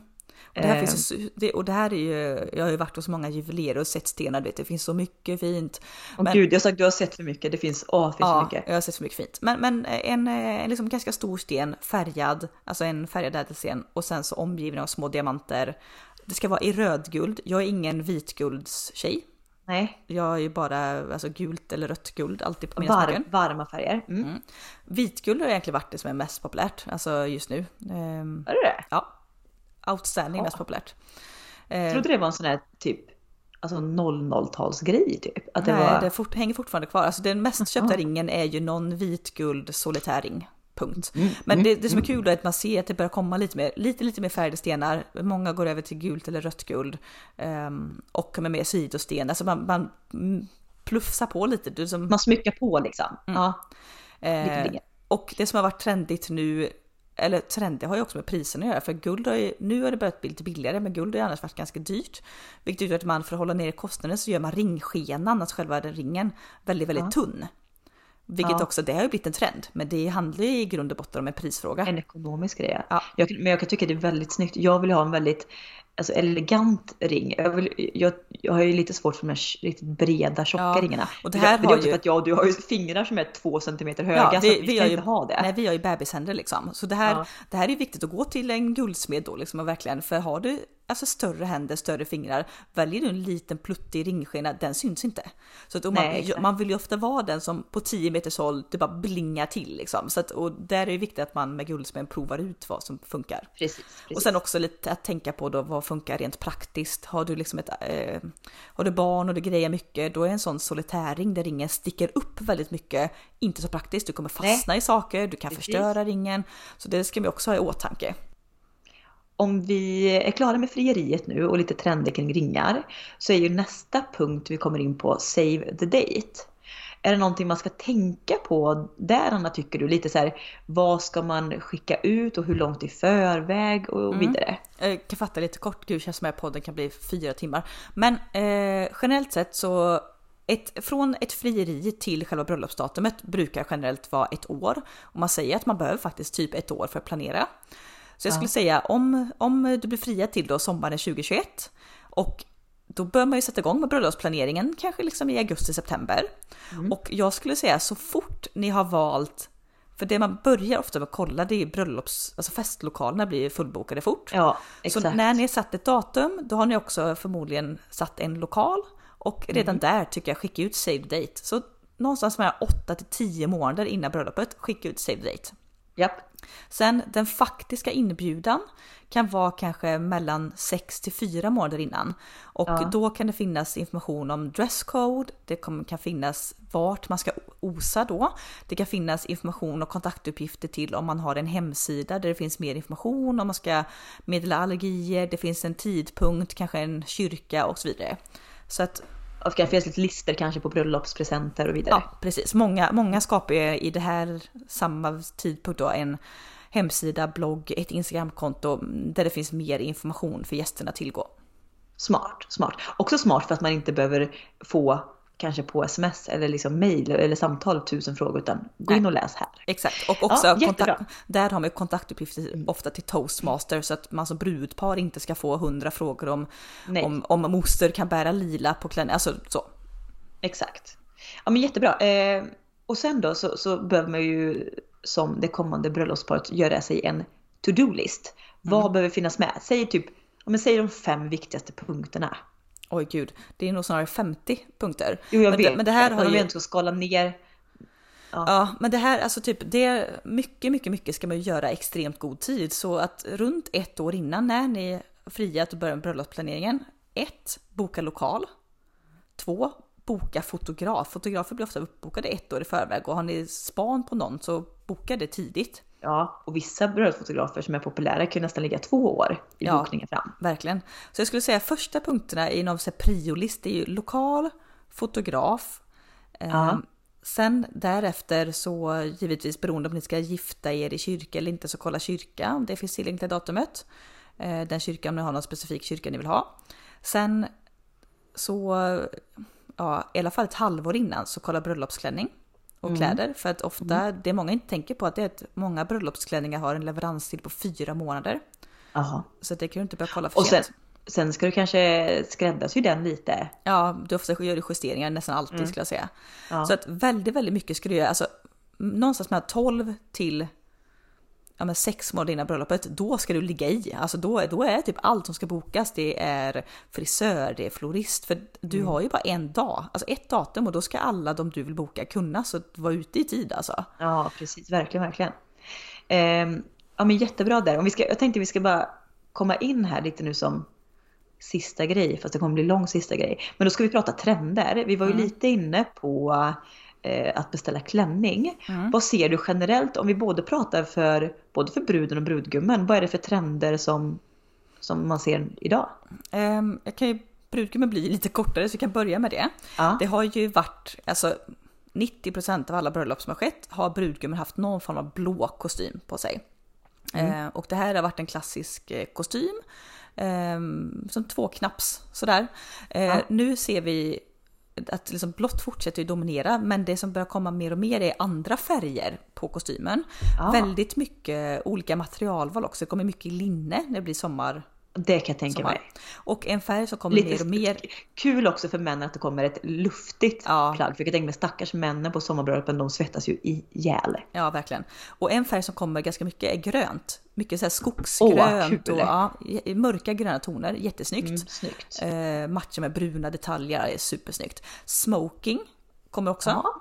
Speaker 1: Det, här eh. finns, det, och det här är ju, jag har ju varit hos många juvelerare och sett stenar, vet, det finns så mycket fint.
Speaker 2: Åh gud, jag har sagt du har sett för mycket, det finns, åh, det finns
Speaker 1: ja,
Speaker 2: så mycket.
Speaker 1: jag har sett för mycket fint. Men, men en, en liksom ganska stor sten, färgad, alltså en färgad ädelsten och sen så omgiven av små diamanter. Det ska vara i rödguld, jag är ingen vitguldstjej.
Speaker 2: Nej.
Speaker 1: Jag är ju bara alltså, gult eller rött guld alltid på mina
Speaker 2: Var, smycken. Varma färger. Mm. Mm.
Speaker 1: Vitguld har egentligen varit det som är mest populärt, alltså just nu.
Speaker 2: Ehm, är det det?
Speaker 1: Ja outstanding, ja. mest populärt.
Speaker 2: Jag trodde det var en sån här typ alltså 00-talsgrej typ.
Speaker 1: Att det Nej, var... det fort, hänger fortfarande kvar. Alltså den mest köpta ringen är ju någon vitguld solitärring. Punkt. Mm, Men det, det, som är mm. kul är att man ser att det börjar komma lite mer, lite, lite mer färgade stenar. Många går över till gult eller rött guld. Um, och med mer sidosten. Alltså man, man plussar på lite. Du som...
Speaker 2: Man smyckar på liksom. Mm. Ja.
Speaker 1: Eh, och det som har varit trendigt nu eller trend, det har ju också med priserna att göra, för guld har ju, nu har det börjat bli lite billigare, men guld har ju annars varit ganska dyrt. Vilket gör att man för att hålla ner kostnaden så gör man ringskenan, alltså själva ringen, väldigt, väldigt ja. tunn. Vilket ja. också, det har ju blivit en trend, men det handlar ju i grund och botten om en prisfråga.
Speaker 2: En ekonomisk grej. Ja. Jag, men jag kan tycka det är väldigt snyggt. Jag vill ha en väldigt alltså elegant ring. Jag, vill, jag, jag har ju lite svårt för de här riktigt breda tjocka
Speaker 1: Ja,
Speaker 2: ringarna.
Speaker 1: och det här
Speaker 2: det är
Speaker 1: har
Speaker 2: också
Speaker 1: ju-
Speaker 2: för att jag och du har ju fingrar som är två centimeter höga
Speaker 1: Ja,
Speaker 2: så
Speaker 1: vi-
Speaker 2: vi,
Speaker 1: har ju-
Speaker 2: inte ha det.
Speaker 1: Nej, vi har ju bebishänder liksom. Så det här,
Speaker 2: Ja.
Speaker 1: det här är viktigt att gå till en guldsmed då liksom och verkligen, för har du alltså större händer, större fingrar, väljer du en liten pluttig ringskena, den syns inte. Så att
Speaker 2: Nej,
Speaker 1: man, vill ju ofta vara den som på 10 meters håll, det bara blingar till liksom. Så att, och där är det viktigt att man med guldsmed provar ut vad som funkar.
Speaker 2: Precis, precis.
Speaker 1: Och sen också lite att tänka på då vad funkar rent praktiskt. Har du liksom ett, eh, har du barn och du grejer mycket, då är en sån solitärring där ringen sticker upp väldigt mycket inte så praktiskt. Du kommer fastna i saker, du kan
Speaker 2: Precis.
Speaker 1: förstöra ringen. Så det ska vi också ha i åtanke.
Speaker 2: Om vi är klara med frieriet nu och lite trender kring ringar så är ju nästa punkt vi kommer in på Save the Date. Är det någonting man ska tänka på där Anna tycker du? Lite så här, vad ska man skicka ut och hur långt i förväg och vidare?
Speaker 1: Jag kan fatta lite kort, gud känns som att podden kan bli fyra timmar. Men eh, generellt sett så ett, från ett frieri till själva bröllopsdatumet brukar generellt vara ett år. Och man säger att man behöver faktiskt typ ett år för att planera. Så jag skulle säga om, om du blir fria till då sommaren 2021 och då bör man ju sätta igång med bröllopsplaneringen kanske liksom i augusti-september. Och jag skulle säga så fort ni har valt, för det man börjar ofta med att kolla det är bröllops, alltså festlokalerna blir fullbokade fort.
Speaker 2: Ja,
Speaker 1: Så
Speaker 2: exakt.
Speaker 1: när ni har satt ett datum, då har ni också förmodligen satt en lokal och redan där tycker jag skicka ut save date. Så någonstans mellan 8 till 10 månader innan bröllopet, skicka ut save date.
Speaker 2: Japp.
Speaker 1: Sen den faktiska inbjudan kan vara kanske mellan 6 till 4 månader innan. Och
Speaker 2: Ja.
Speaker 1: då kan det finnas information om dresscode, det kan finnas vart man ska osa då. Det kan finnas information och kontaktuppgifter till om man har en hemsida där det finns mer information, om man ska meddela allergier, det finns en tidpunkt, kanske en kyrka och så vidare. Så att
Speaker 2: Och det kan finnas lite listor kanske på bröllopspresenter och vidare.
Speaker 1: Ja, precis. Många, många skapar ju i det här samma tidpunkt då en hemsida, blogg, ett Instagramkonto där det finns mer information för gästerna att tillgå.
Speaker 2: Smart, smart. Också smart för att man inte behöver få kanske på sms eller liksom mail eller samtal tusen frågor utan gå in och läs här.
Speaker 1: Exakt, och också
Speaker 2: Ja,
Speaker 1: kontakt, där har man kontaktuppgifter ofta till toastmaster så att man som brudpar inte ska få hundra frågor om,
Speaker 2: Nej.
Speaker 1: om, om moster kan bära lila på klänning, alltså så.
Speaker 2: Exakt. Ja men jättebra. Eh, och sen då så, så behöver man ju som det kommande bröllopsparet göra sig en to-do-list. Vad
Speaker 1: Mm.
Speaker 2: behöver finnas med? Säg typ, ja, men säg de fem viktigaste punkterna.
Speaker 1: Oj gud, det är nog snarare 50 punkter.
Speaker 2: Jo jag
Speaker 1: men,
Speaker 2: vet,
Speaker 1: det, men det här har ju...
Speaker 2: inte ska skala ner.
Speaker 1: Ja, men det här, alltså typ, det är mycket, mycket, mycket ska man ju göra extremt god tid. Så att runt ett år innan när ni är fria att börja med bröllopsplaneringen. ett, Boka lokal. två, Boka fotograf. Fotografer blir ofta uppbokade ett år i förväg och har ni span på någon så boka det tidigt.
Speaker 2: Ja, och vissa bröllopsfotografer som är populära kan ju nästan ligga två år i
Speaker 1: Ja.
Speaker 2: bokningen fram.
Speaker 1: Verkligen. Så jag skulle säga första punkterna i någon priolist är ju lokal, fotograf.
Speaker 2: Ja.
Speaker 1: Eh, Sen därefter så givetvis beroende om ni ska gifta er i kyrka eller inte så kolla kyrka om det finns tillgängligt datumet. Eh, Den kyrkan om ni har någon specifik kyrka ni vill ha. Sen så, ja i alla fall ett halvår innan så kolla bröllopsklänning och kläder. För att ofta, det många inte tänker på att det är att många bröllopsklänningar har en leveranstid på fyra månader.
Speaker 2: Jaha.
Speaker 1: Så det kan du inte börja kolla för
Speaker 2: Och sen,
Speaker 1: sent.
Speaker 2: sen ska du kanske skräddarsy den lite.
Speaker 1: Ja, du ofta gör du justeringar nästan alltid skulle jag säga.
Speaker 2: Ja.
Speaker 1: Så att väldigt, väldigt mycket ska du göra. Alltså någonstans mellan 12 till ja, men sex månader innan bröllopet, då ska du ligga i. Alltså då, då är typ allt som ska bokas, det är frisör, det är florist. För du har ju bara en dag, alltså ett datum och då ska alla de du vill boka kunna. Så vara ute i tid alltså.
Speaker 2: Ja, precis. Verkligen, verkligen. Ehm, ja, men jättebra där. Om vi ska, jag tänkte vi ska bara komma in här lite nu som sista grej, fast det kommer bli lång sista grej. Men då ska vi prata trender. Vi var ju lite inne på eh, att beställa klänning. Vad ser du generellt om vi både pratar för både för bruden och brudgummen? Vad är det för trender som, som man ser idag?
Speaker 1: Ehm, jag kan ju, brudgummen blir lite kortare så vi kan börja med det.
Speaker 2: Ja.
Speaker 1: Det har ju varit, alltså 90% av alla bröllop som har skett har brudgummen haft någon form av blå kostym på sig. Eh, och det här har varit en klassisk eh, kostym. Eh, som två knaps sådär. Eh,
Speaker 2: Ja.
Speaker 1: Nu ser vi att liksom blått fortsätter ju dominera men det som börjar komma mer och mer är andra färger på kostymen.
Speaker 2: Ah.
Speaker 1: Väldigt mycket olika materialval också. Det kommer mycket linne när det blir sommar,
Speaker 2: Det kan jag tänka mig.
Speaker 1: Och en färg som kommer mer
Speaker 2: Lite
Speaker 1: och mer.
Speaker 2: kul också för männen att det kommer ett luftigt
Speaker 1: Ja.
Speaker 2: plagg. För jag kan tänka mig stackars männen på sommarbröllopen, de svettas ju ihjäl.
Speaker 1: Ja, verkligen. Och en färg som kommer ganska mycket är grönt. Mycket så här skogsgrönt
Speaker 2: kul.
Speaker 1: och ja, mörka gröna toner. Jättesnyggt.
Speaker 2: Mm, snyggt.
Speaker 1: Eh, matcha med bruna detaljer är supersnyggt. Smoking kommer också.
Speaker 2: Ja.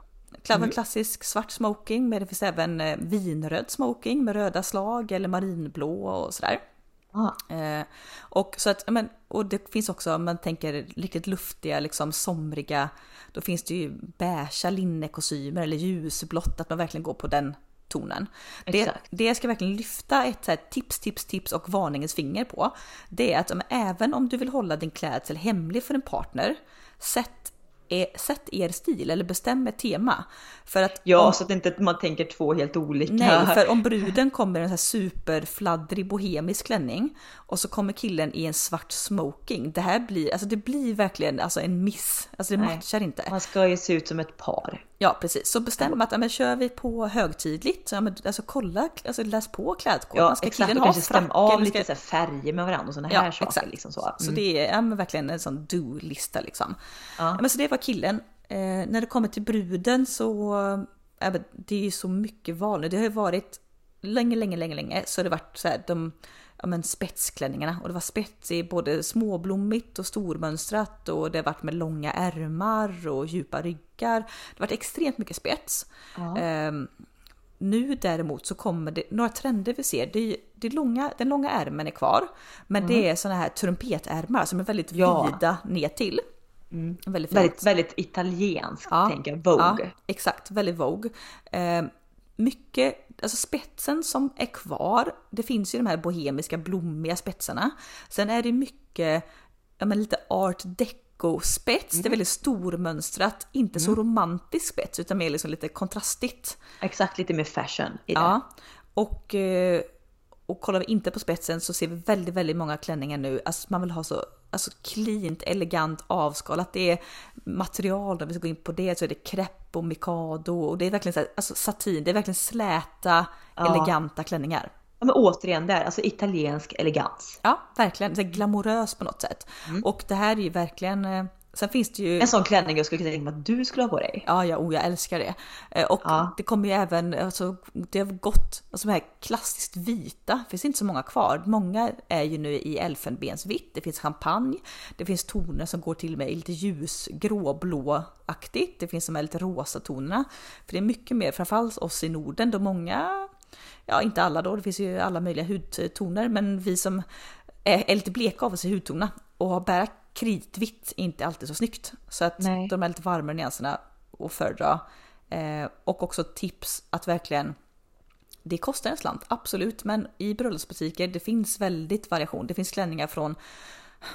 Speaker 2: Mm.
Speaker 1: Klassisk svart smoking, men det finns även eh, vinröd smoking med röda slag eller marinblå och sådär. Eh, och, så att, men, och det finns också, om man tänker riktigt luftiga, liksom somriga, då finns det ju beiga linnekostymer eller ljusblått, att man verkligen går på den tonen. Det, det jag ska verkligen lyfta ett så här, tips, tips, tips och varningens finger på, det är att men, även om du vill hålla din klädsel hemlig för en partner, sätt, eh, sätt er stil eller bestäm ett tema. För att
Speaker 2: Ja,
Speaker 1: om-
Speaker 2: så att inte man tänker två helt olika.
Speaker 1: Nej, för om bruden kommer i en så här superfladdrig bohemisk klänning och så kommer killen i en svart smoking. Det här blir, alltså det blir verkligen alltså en miss. Alltså det
Speaker 2: Nej.
Speaker 1: matchar inte.
Speaker 2: Man ska ju se ut som ett par.
Speaker 1: Ja, precis. Så bestäm att, ja, men kör vi på högtidligt, ja, men, alltså kolla, alltså läs på klädkoden.
Speaker 2: Ja,
Speaker 1: Ska
Speaker 2: exakt.
Speaker 1: killen
Speaker 2: Och
Speaker 1: ha
Speaker 2: kanske stäm
Speaker 1: frack
Speaker 2: av
Speaker 1: eller
Speaker 2: lite
Speaker 1: ska...
Speaker 2: så färger med varandra och sådana
Speaker 1: Ja,
Speaker 2: här saker.
Speaker 1: exakt.
Speaker 2: Liksom så.
Speaker 1: Så
Speaker 2: Mm.
Speaker 1: det är ja, men verkligen en sån do-lista liksom.
Speaker 2: Ja.
Speaker 1: Men så det var killen. Eh, när det kommer till bruden så, men det är ju så mycket val nu. Det har ju varit länge, länge, länge, länge så har det varit så här, de ja, men spetsklänningarna och det var spets i både småblommigt och stormönstrat och det varit med långa ärmar och djupa ryggar. Det varit extremt mycket spets.
Speaker 2: Ja.
Speaker 1: Ehm, nu däremot så kommer det några trender vi ser. Det det långa, den långa ärmen är kvar, men det är såna här trumpetärmar som är väldigt
Speaker 2: Mm. Ja.
Speaker 1: vida ner till. Väldigt fint.
Speaker 2: Väldigt, väldigt italienskt
Speaker 1: Ja,
Speaker 2: tänker jag. Vogue.
Speaker 1: Ja, exakt, väldigt Vogue. Eh, mycket, alltså spetsen som är kvar, det finns ju de här bohemiska blommiga spetsarna. Sen är det mycket, ja men lite art deco spets,
Speaker 2: Mm.
Speaker 1: det är väldigt stormönstrat, inte så romantisk spets utan mer liksom lite kontrastigt.
Speaker 2: Exakt lite mer fashion i det.
Speaker 1: Ja, och, eh, och kollar vi inte på spetsen så ser vi väldigt, väldigt många klänningar nu. Alltså man vill ha så alltså cleant, elegant, avskalat. Det är material, om vi ska gå in på det, så är det krepp och mikado och det är verkligen så här, alltså satin, det är verkligen släta,
Speaker 2: Ja.
Speaker 1: eleganta klänningar.
Speaker 2: Ja, men återigen där, alltså italiensk elegans.
Speaker 1: Ja, verkligen. Så glamorös på något sätt. Och det här är ju verkligen, eh, sen finns det ju...
Speaker 2: En sån klänning jag skulle kunna tänka mig att du skulle ha på dig.
Speaker 1: Ja, ja, oh, jag älskar det. Eh, Och
Speaker 2: Ja.
Speaker 1: det kommer ju även, alltså, det har gått, alltså de här klassiskt vita, finns inte så många kvar. Många är ju nu i elfenbensvitt, det finns champagne, det finns toner som går till och med i lite ljus gråblåaktigt, det finns de här lite rosa tonerna. För det är mycket mer, framförallt oss i Norden, då många, ja inte alla då, det finns ju alla möjliga hudtoner, men vi som är, är lite bleka av oss i hudtonerna och har bära kritvitt är inte alltid så snyggt. Så att
Speaker 2: Nej.
Speaker 1: de här lite varmare nyanserna att föredra. Eh, och också tips att verkligen det kostar en slant, absolut, men i bröllopsbutiker det finns väldigt variation. Det finns klänningar från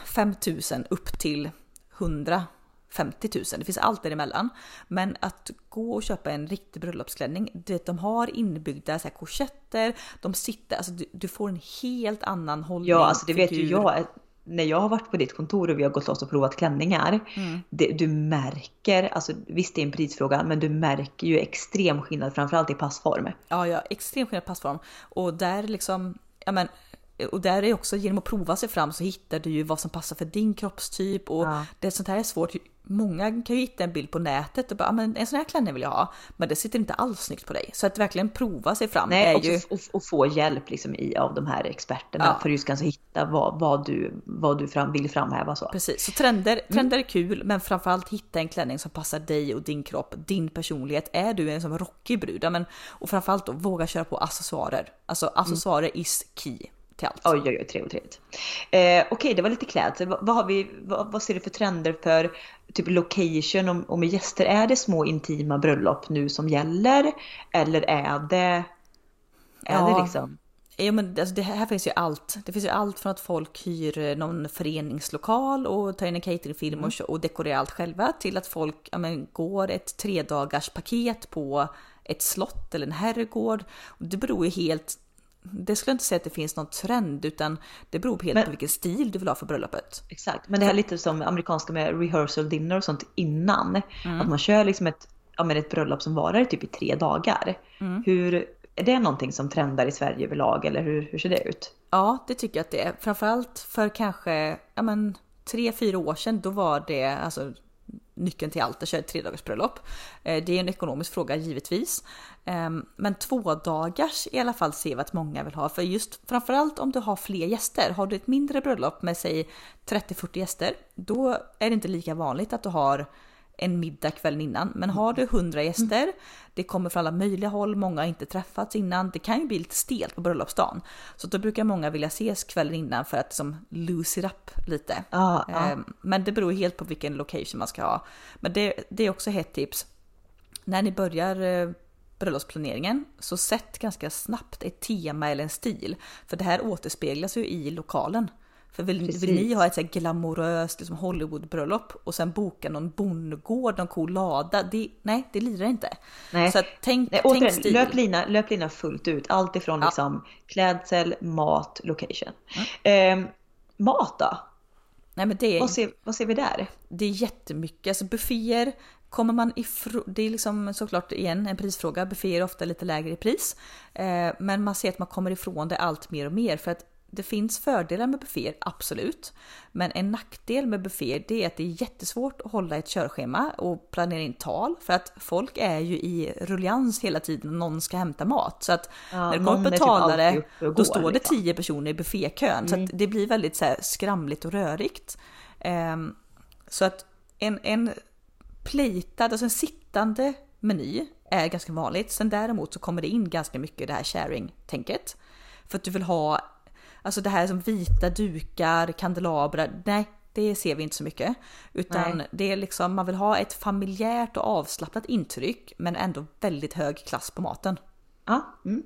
Speaker 1: 5000 upp till 150 000. Det finns allt däremellan. Men att gå och köpa en riktig bröllopsklänning, du vet, de har inbyggda så här korsetter, de sitter, alltså du, du får en helt annan hållning.
Speaker 2: Ja, alltså det vet ju jag. När jag har varit på ditt kontor och vi har gått loss och provat klänningar.
Speaker 1: Mm.
Speaker 2: Det, du märker, alltså visst det är en prisfråga, men du märker ju extrem skillnad framförallt i passform.
Speaker 1: Ja, ja, extremt skillnad passform. Och där liksom, ja men, och där är också genom att prova sig fram så hittar du ju vad som passar för din kroppstyp och
Speaker 2: Ja.
Speaker 1: det sånt här är svårt. Många kan ju hitta en bild på nätet och bara, "Ja, men en sån här klänning vill jag ha. Men det sitter inte alls snyggt på dig. Så att verkligen prova sig fram
Speaker 2: Nej,
Speaker 1: är
Speaker 2: också
Speaker 1: ju...
Speaker 2: och, och få hjälp liksom i, av de här experterna
Speaker 1: Ja.
Speaker 2: för just kanske hitta vad, vad du, vad du fram, vill framhäva. Så.
Speaker 1: Precis, så trender, trender är kul, men framförallt hitta en klänning som passar dig och din kropp, din personlighet. Är du en som rockig brud, ja, men, och framförallt då våga köra på accessoarer. Alltså accessoarer is key till allt.
Speaker 2: Oj, oj, oj, trevligt, trevligt. Eh, Okej, det var lite klädsel. Vad, vad, har vi, vad, vad ser du för trender för typ location och, och med gäster? Är det små intima bröllop nu som gäller? Eller är det, är
Speaker 1: Ja.
Speaker 2: det liksom?
Speaker 1: Ja, men alltså det här finns ju allt. Det finns ju allt från att folk hyr eh, någon föreningslokal och tar in en cateringfilm och, kö- och dekorerar allt själva till att folk ja, men, går ett tre dagars paket på ett slott eller en herrgård. Det beror ju helt det skulle jag inte säga att det finns någon trend utan det beror helt
Speaker 2: Men-
Speaker 1: på vilken stil du vill ha för bröllopet.
Speaker 2: Exakt, men det här är lite som amerikanska med rehearsal dinner och sånt innan.
Speaker 1: Mm.
Speaker 2: Att man kör liksom ett, ja, men ett bröllop som varar typ i tre dagar.
Speaker 1: Mm.
Speaker 2: Hur, är det någonting som trendar i Sverige överlag eller hur, hur ser det ut?
Speaker 1: Ja, det tycker jag att det är. Framförallt för kanske ja, men, tre, fyra år sedan, då var det alltså nyckeln till allt att köra ett tredagarsbröllop. bröllop. det är en ekonomisk fråga givetvis. Ehm, men två dagars i alla fall ser vi att många vill ha. För just framförallt om du har fler gäster. Har du ett mindre bröllop med säg 30-40 gäster, då är det inte lika vanligt att du har en middag kvällen innan. Men har du 100 gäster, det kommer från alla möjliga håll, många har inte träffats innan. Det kan ju bli lite stelt på bröllopsdagen. Så då brukar många vilja ses kvällen innan för att liksom lose it up lite.
Speaker 2: Ah, ah.
Speaker 1: Men det beror helt på vilken location man ska ha. Men det, det är också ett tips. När ni börjar eh, bröllopsplaneringen så sätt ganska snabbt ett tema eller en stil. För det här återspeglas ju i lokalen. För vill, vill ni ha ett så glamoröst liksom Hollywoodbröllop och sen boka någon bondgård, någon cool lada? Det, nej, det lirar inte. Nej. Så tänk, nej,
Speaker 2: tänk stil. Löplina, löplina fullt ut. Allt ifrån ja. liksom klädsel, mat, location. Mm. Eh, mat då?
Speaker 1: Nej, men det,
Speaker 2: vad, ser, vad ser vi där?
Speaker 1: Det är jättemycket. Alltså bufféer, Kommer man ifrån, det är liksom såklart igen en prisfråga, bufféer är ofta lite lägre i pris. Eh, men man ser att man kommer ifrån det allt mer och mer för att det finns fördelar med bufféer, absolut. Men en nackdel med bufféer det är att det är jättesvårt att hålla ett körschema och planera in tal för att folk är ju i ruljans hela tiden och någon ska hämta mat. Så att ja, när det kommer betalare typ då står det tio personer i buffékön. Mm. Så att mm. det blir väldigt så skramligt och rörigt. Um, så att en, en platad, alltså en sittande meny är ganska vanligt. Sen däremot så kommer det in ganska mycket det här sharing-tänket. För att du vill ha Alltså det här som vita dukar, kandelabrar, nej det ser vi inte så mycket. Utan nej. det är liksom, man vill ha ett familjärt och avslappnat intryck men ändå väldigt hög klass på maten.
Speaker 2: Ja. Mm.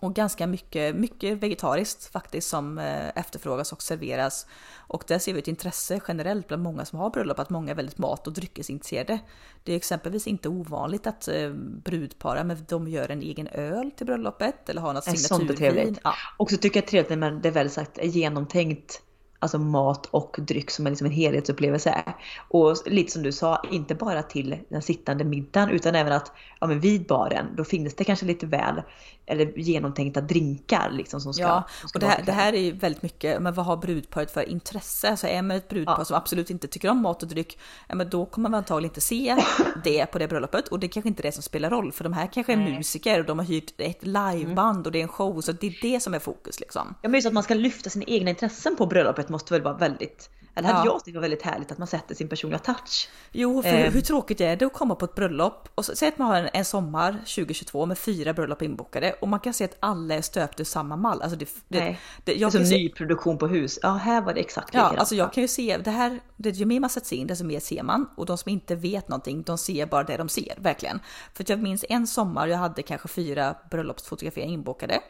Speaker 1: Och ganska mycket, mycket vegetariskt faktiskt som eh, efterfrågas och serveras. Och där ser vi ett intresse generellt bland många som har bröllop att många är väldigt mat och dryckesintresserade. Det är exempelvis inte ovanligt att eh, brudpar, men de gör en egen öl till bröllopet eller har något signaturvin.
Speaker 2: Ja. Och så tycker jag det är trevligt när det är väl sagt är genomtänkt alltså mat och dryck som är liksom en helhetsupplevelse. Och lite som du sa, inte bara till den sittande middagen utan även att ja, men vid baren då finns det kanske lite väl eller genomtänkta drinkar liksom som ska.
Speaker 1: Ja, som ska och det här, det här är ju väldigt mycket, men vad har brudparet för intresse? Alltså är man ett brudpar ja. som absolut inte tycker om mat och dryck, ja, men då kommer man antagligen inte se det på det bröllopet och det kanske inte är det som spelar roll för de här kanske är Nej. musiker och de har hyrt ett liveband mm. och det är en show så det är det som är fokus liksom.
Speaker 2: Ja men just att man ska lyfta sina egna intressen på bröllopet måste väl vara väldigt eller hade ja. jag tyckt var väldigt härligt att man sätter sin personliga touch.
Speaker 1: Jo, för eh. hur tråkigt är det att komma på ett bröllop och så, säg att man har en, en, sommar 2022 med fyra bröllop inbokade och man kan se att alla är stöpta ur samma mall. Alltså det,
Speaker 2: det, Nej. det, jag det är som nyproduktion på hus. Ja, här var det exakt
Speaker 1: likadant. Ja, alltså jag kan ju se det här. Det, ju mer man sätter sig in, desto mer ser man och de som inte vet någonting, de ser bara det de ser verkligen. För jag minns en sommar, jag hade kanske fyra bröllopsfotograferingar inbokade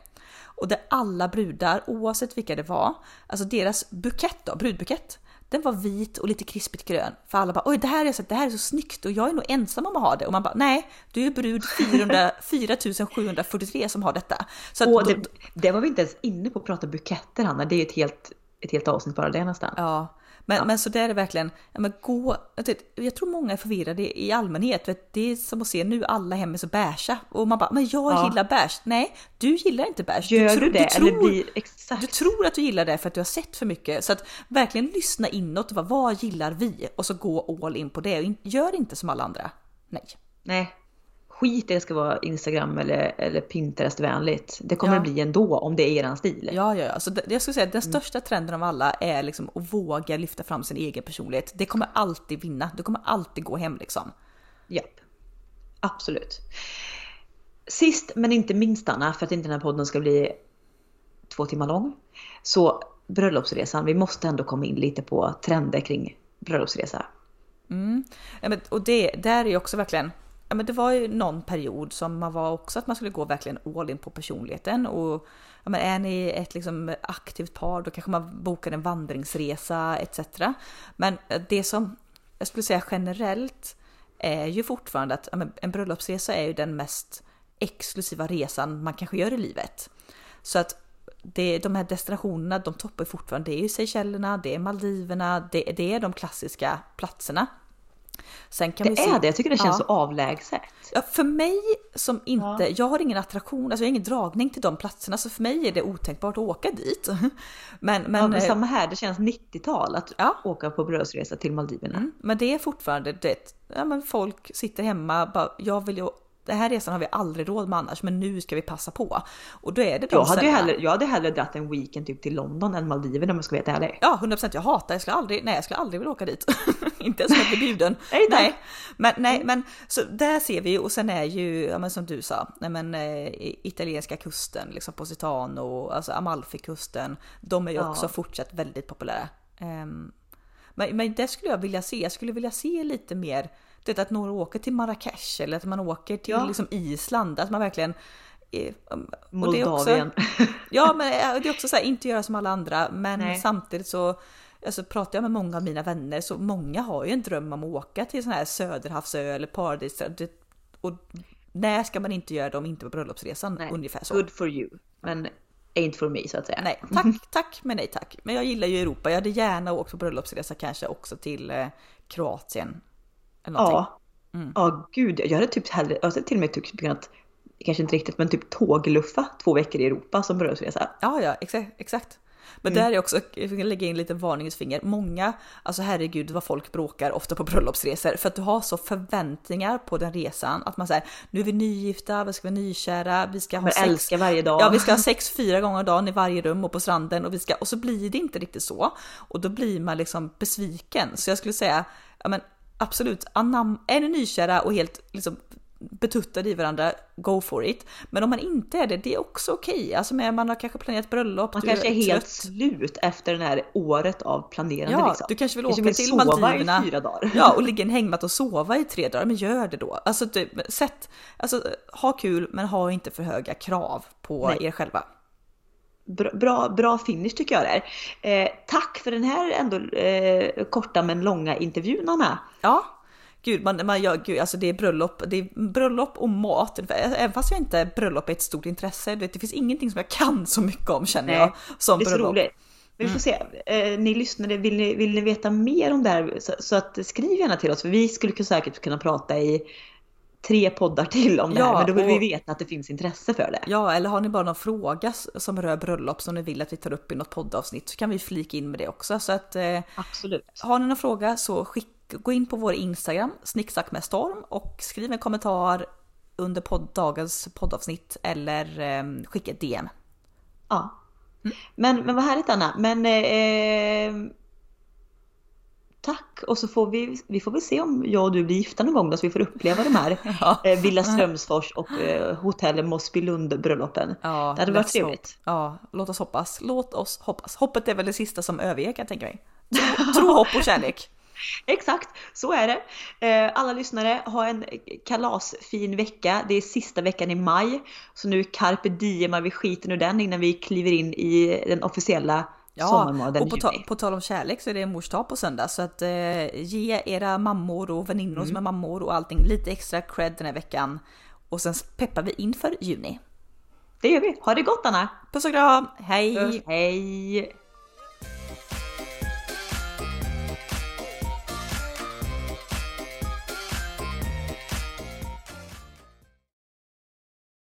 Speaker 1: och där alla brudar, oavsett vilka det var, alltså deras bukett då, brudbukett, den var vit och lite krispigt grön. För alla bara oj det här är så, det här är så snyggt och jag är nog ensam om att ha det. Och man bara nej, du är brud 400, 4743 som har detta.
Speaker 2: Så att, det, det, var vi inte ens inne på att prata buketter Hanna, det är ett helt, ett helt avsnitt bara det nästan.
Speaker 1: Ja, men, ja. men så där är det verkligen, ja, men gå, jag tror många är förvirrade i allmänhet. Vet, det är som att se nu alla hem är så beiga och man bara, men jag ja. gillar beige. Nej, du gillar inte beige.
Speaker 2: Gör du, du det? Du tror, eller blir,
Speaker 1: du tror att du gillar det för att du har sett för mycket. Så att verkligen lyssna inåt, vad, vad gillar vi? Och så gå all in på det. Och gör inte som alla andra. Nej.
Speaker 2: Nej, skit i det ska vara Instagram eller, eller Pinterest vänligt. Det kommer ja. det bli ändå om det är eran stil.
Speaker 1: Ja, ja, ja. Så det, jag skulle säga att den största trenden av alla är liksom att våga lyfta fram sin egen personlighet. Det kommer alltid vinna. Du kommer alltid gå hem liksom.
Speaker 2: Japp. Absolut. Sist men inte minst Anna, för att inte den här podden ska bli två timmar lång. Så bröllopsresan, vi måste ändå komma in lite på trender kring bröllopsresa.
Speaker 1: Mm. och det där är ju också verkligen ja, men det var ju någon period som man var också att man skulle gå verkligen all in på personligheten och ja, men är ni ett liksom aktivt par då kanske man bokar en vandringsresa etc. Men eh, det som jag skulle säga generellt är ju fortfarande att ja, en bröllopsresa är ju den mest exklusiva resan man kanske gör i livet. Så att det, de här destinationerna, de toppar fortfarande. Det är ju Seychellerna, det är Maldiverna, det, det är de klassiska platserna. Sen kan
Speaker 2: Det
Speaker 1: vi se,
Speaker 2: är det, jag tycker det känns
Speaker 1: Ja.
Speaker 2: så avlägset.
Speaker 1: Ja, för mig som inte,
Speaker 2: Ja.
Speaker 1: jag har ingen attraktion, alltså jag har ingen dragning till de platserna så för mig är det otänkbart att åka dit. Men, men,
Speaker 2: ja, men
Speaker 1: eh,
Speaker 2: samma här, det känns 90-tal att åka på bröllopsresa till Maldiverna.
Speaker 1: Mm, men det är fortfarande det. Ja, men folk sitter hemma, bara, jag vill ju, den här resan har vi aldrig råd med annars, men nu ska vi passa på. Och då är det de
Speaker 2: Jag hade, hellre, jag hade hellre dratt en weekend typ till London än Maldiverna om jag ska vara helt ärlig.
Speaker 1: Ja, 100% jag hatar, jag skulle aldrig, nej jag skulle aldrig vilja åka dit. inte ens om jag blir bjuden.
Speaker 2: Nej,
Speaker 1: nej. Men, nej, men så där ser vi och sen är ju, ja men som du sa, nej men eh, italienska kusten, liksom Positano, alltså Amalfikusten, de är ju
Speaker 2: Ja.
Speaker 1: också fortsatt väldigt populära. Ehm, men, men det skulle jag vilja se, jag skulle vilja se lite mer, vet att några åker till Marrakesh eller att man åker till
Speaker 2: Ja.
Speaker 1: liksom Island, att man verkligen eh, är också-
Speaker 2: Moldavien.
Speaker 1: Ja, men eh, det är också så här, inte göra som alla andra, men
Speaker 2: Nej.
Speaker 1: samtidigt så alltså, pratar jag med många av mina vänner så många har ju en dröm om att åka till sån här Söderhavsö eller. Det- Och när ska man inte göra det om inte på bröllopsresan?
Speaker 2: Nej,
Speaker 1: Ungefär så.
Speaker 2: Good for you. Men ain't for me så att säga.
Speaker 1: Nej, tack, tack men nej tack. Men jag gillar ju Europa. Jag hade gärna åkt på bröllopsresa kanske också till eh, Kroatien. Eller någonting.
Speaker 2: Ja. Ja, gud. Jag hade typ hellre, jag hade till och med typ kunnat, kanske inte riktigt, men typ tågluffa två veckor i Europa som bröllopsresa.
Speaker 1: Ja, ja, exakt. exakt. Men
Speaker 2: Mm.
Speaker 1: där är också, jag vill lägga in lite varningens finger. Många, alltså herregud vad folk bråkar ofta på bröllopsresor för att du har så förväntningar på den resan att man säger nu är vi nygifta, vi ska vara nykära, vi ska ha sex.
Speaker 2: älskar varje dag.
Speaker 1: Ja, vi ska ha sex fyra gånger om dagen i varje rum och på stranden och vi ska och så blir det inte riktigt så och då blir man liksom besviken. Så jag skulle säga, ja men absolut, anam, är ni nykära och helt liksom betuttade i varandra, go for it. Men om man inte är det, det är också okej. Alltså men man har kanske planerat bröllop,
Speaker 2: Man kanske är helt
Speaker 1: trött.
Speaker 2: slut efter det här året av planerande.
Speaker 1: Ja,
Speaker 2: liksom.
Speaker 1: du kanske vill
Speaker 2: Kanske
Speaker 1: åka till
Speaker 2: sova
Speaker 1: Maldiverna.
Speaker 2: fyra dagar.
Speaker 1: Ja, och ligga i en hängmatta och sova i tre dagar. Men gör det då. Alltså, typ, sätt, alltså ha kul, men ha inte för höga krav på
Speaker 2: Nej.
Speaker 1: er själva.
Speaker 2: Bra, bra, finish tycker jag det är. Eh, tack för den här ändå eh, korta men långa intervjun Anna.
Speaker 1: Ja, gud, man, man, ja, gud, alltså det är bröllop, det är bröllop och mat. Även fast jag inte bröllop är ett stort intresse, vet, det finns ingenting som jag kan så mycket om känner
Speaker 2: Nej,
Speaker 1: jag. Som
Speaker 2: Det är så
Speaker 1: bröllop.
Speaker 2: roligt. Men vi får se. Eh, ni lyssnare, vill ni, vill ni veta mer om det här så, så att skriv gärna till oss för vi skulle säkert kunna prata i tre poddar till om det
Speaker 1: Ja,
Speaker 2: här men då vill
Speaker 1: och-
Speaker 2: vi veta att det finns intresse för det.
Speaker 1: Ja, eller har ni bara någon fråga som rör bröllop som ni vill att vi tar upp i något poddavsnitt så kan vi flika in med det också. Så att eh,
Speaker 2: Absolut.
Speaker 1: Har ni någon fråga så skick, gå in på vår Instagram, snicksnack med storm och skriv en kommentar under podd, dagens poddavsnitt eller eh, skicka ett DM.
Speaker 2: Ja. Men, men vad härligt Anna. Men eh, tack och så får vi, vi får väl se om jag och du blir gifta någon gång då så vi får uppleva de här
Speaker 1: Ja.
Speaker 2: eh, Villa Strömsfors och eh, hotellet Mossbylund bröllopen.
Speaker 1: Ja,
Speaker 2: det hade varit trevligt.
Speaker 1: Ja, låt oss hoppas. Låt oss hoppas. Hoppet är väl det sista som överger kan jag tänka mig. Tro, tro hopp och kärlek.
Speaker 2: Exakt, så är det. Eh, alla lyssnare, ha en kalasfin vecka. Det är sista veckan i maj. Så nu carpe diem, vi skiter ur den innan vi kliver in i den officiella
Speaker 1: Ja, och på, ta, på tal om kärlek så är det mors dag på söndag så att eh, ge era mammor och väninnor som är mammor och allting lite extra cred den här veckan. Och sen peppar vi inför juni.
Speaker 2: Det gör vi. Ha det gott Anna!
Speaker 1: Puss och kram, hej!
Speaker 2: Hej!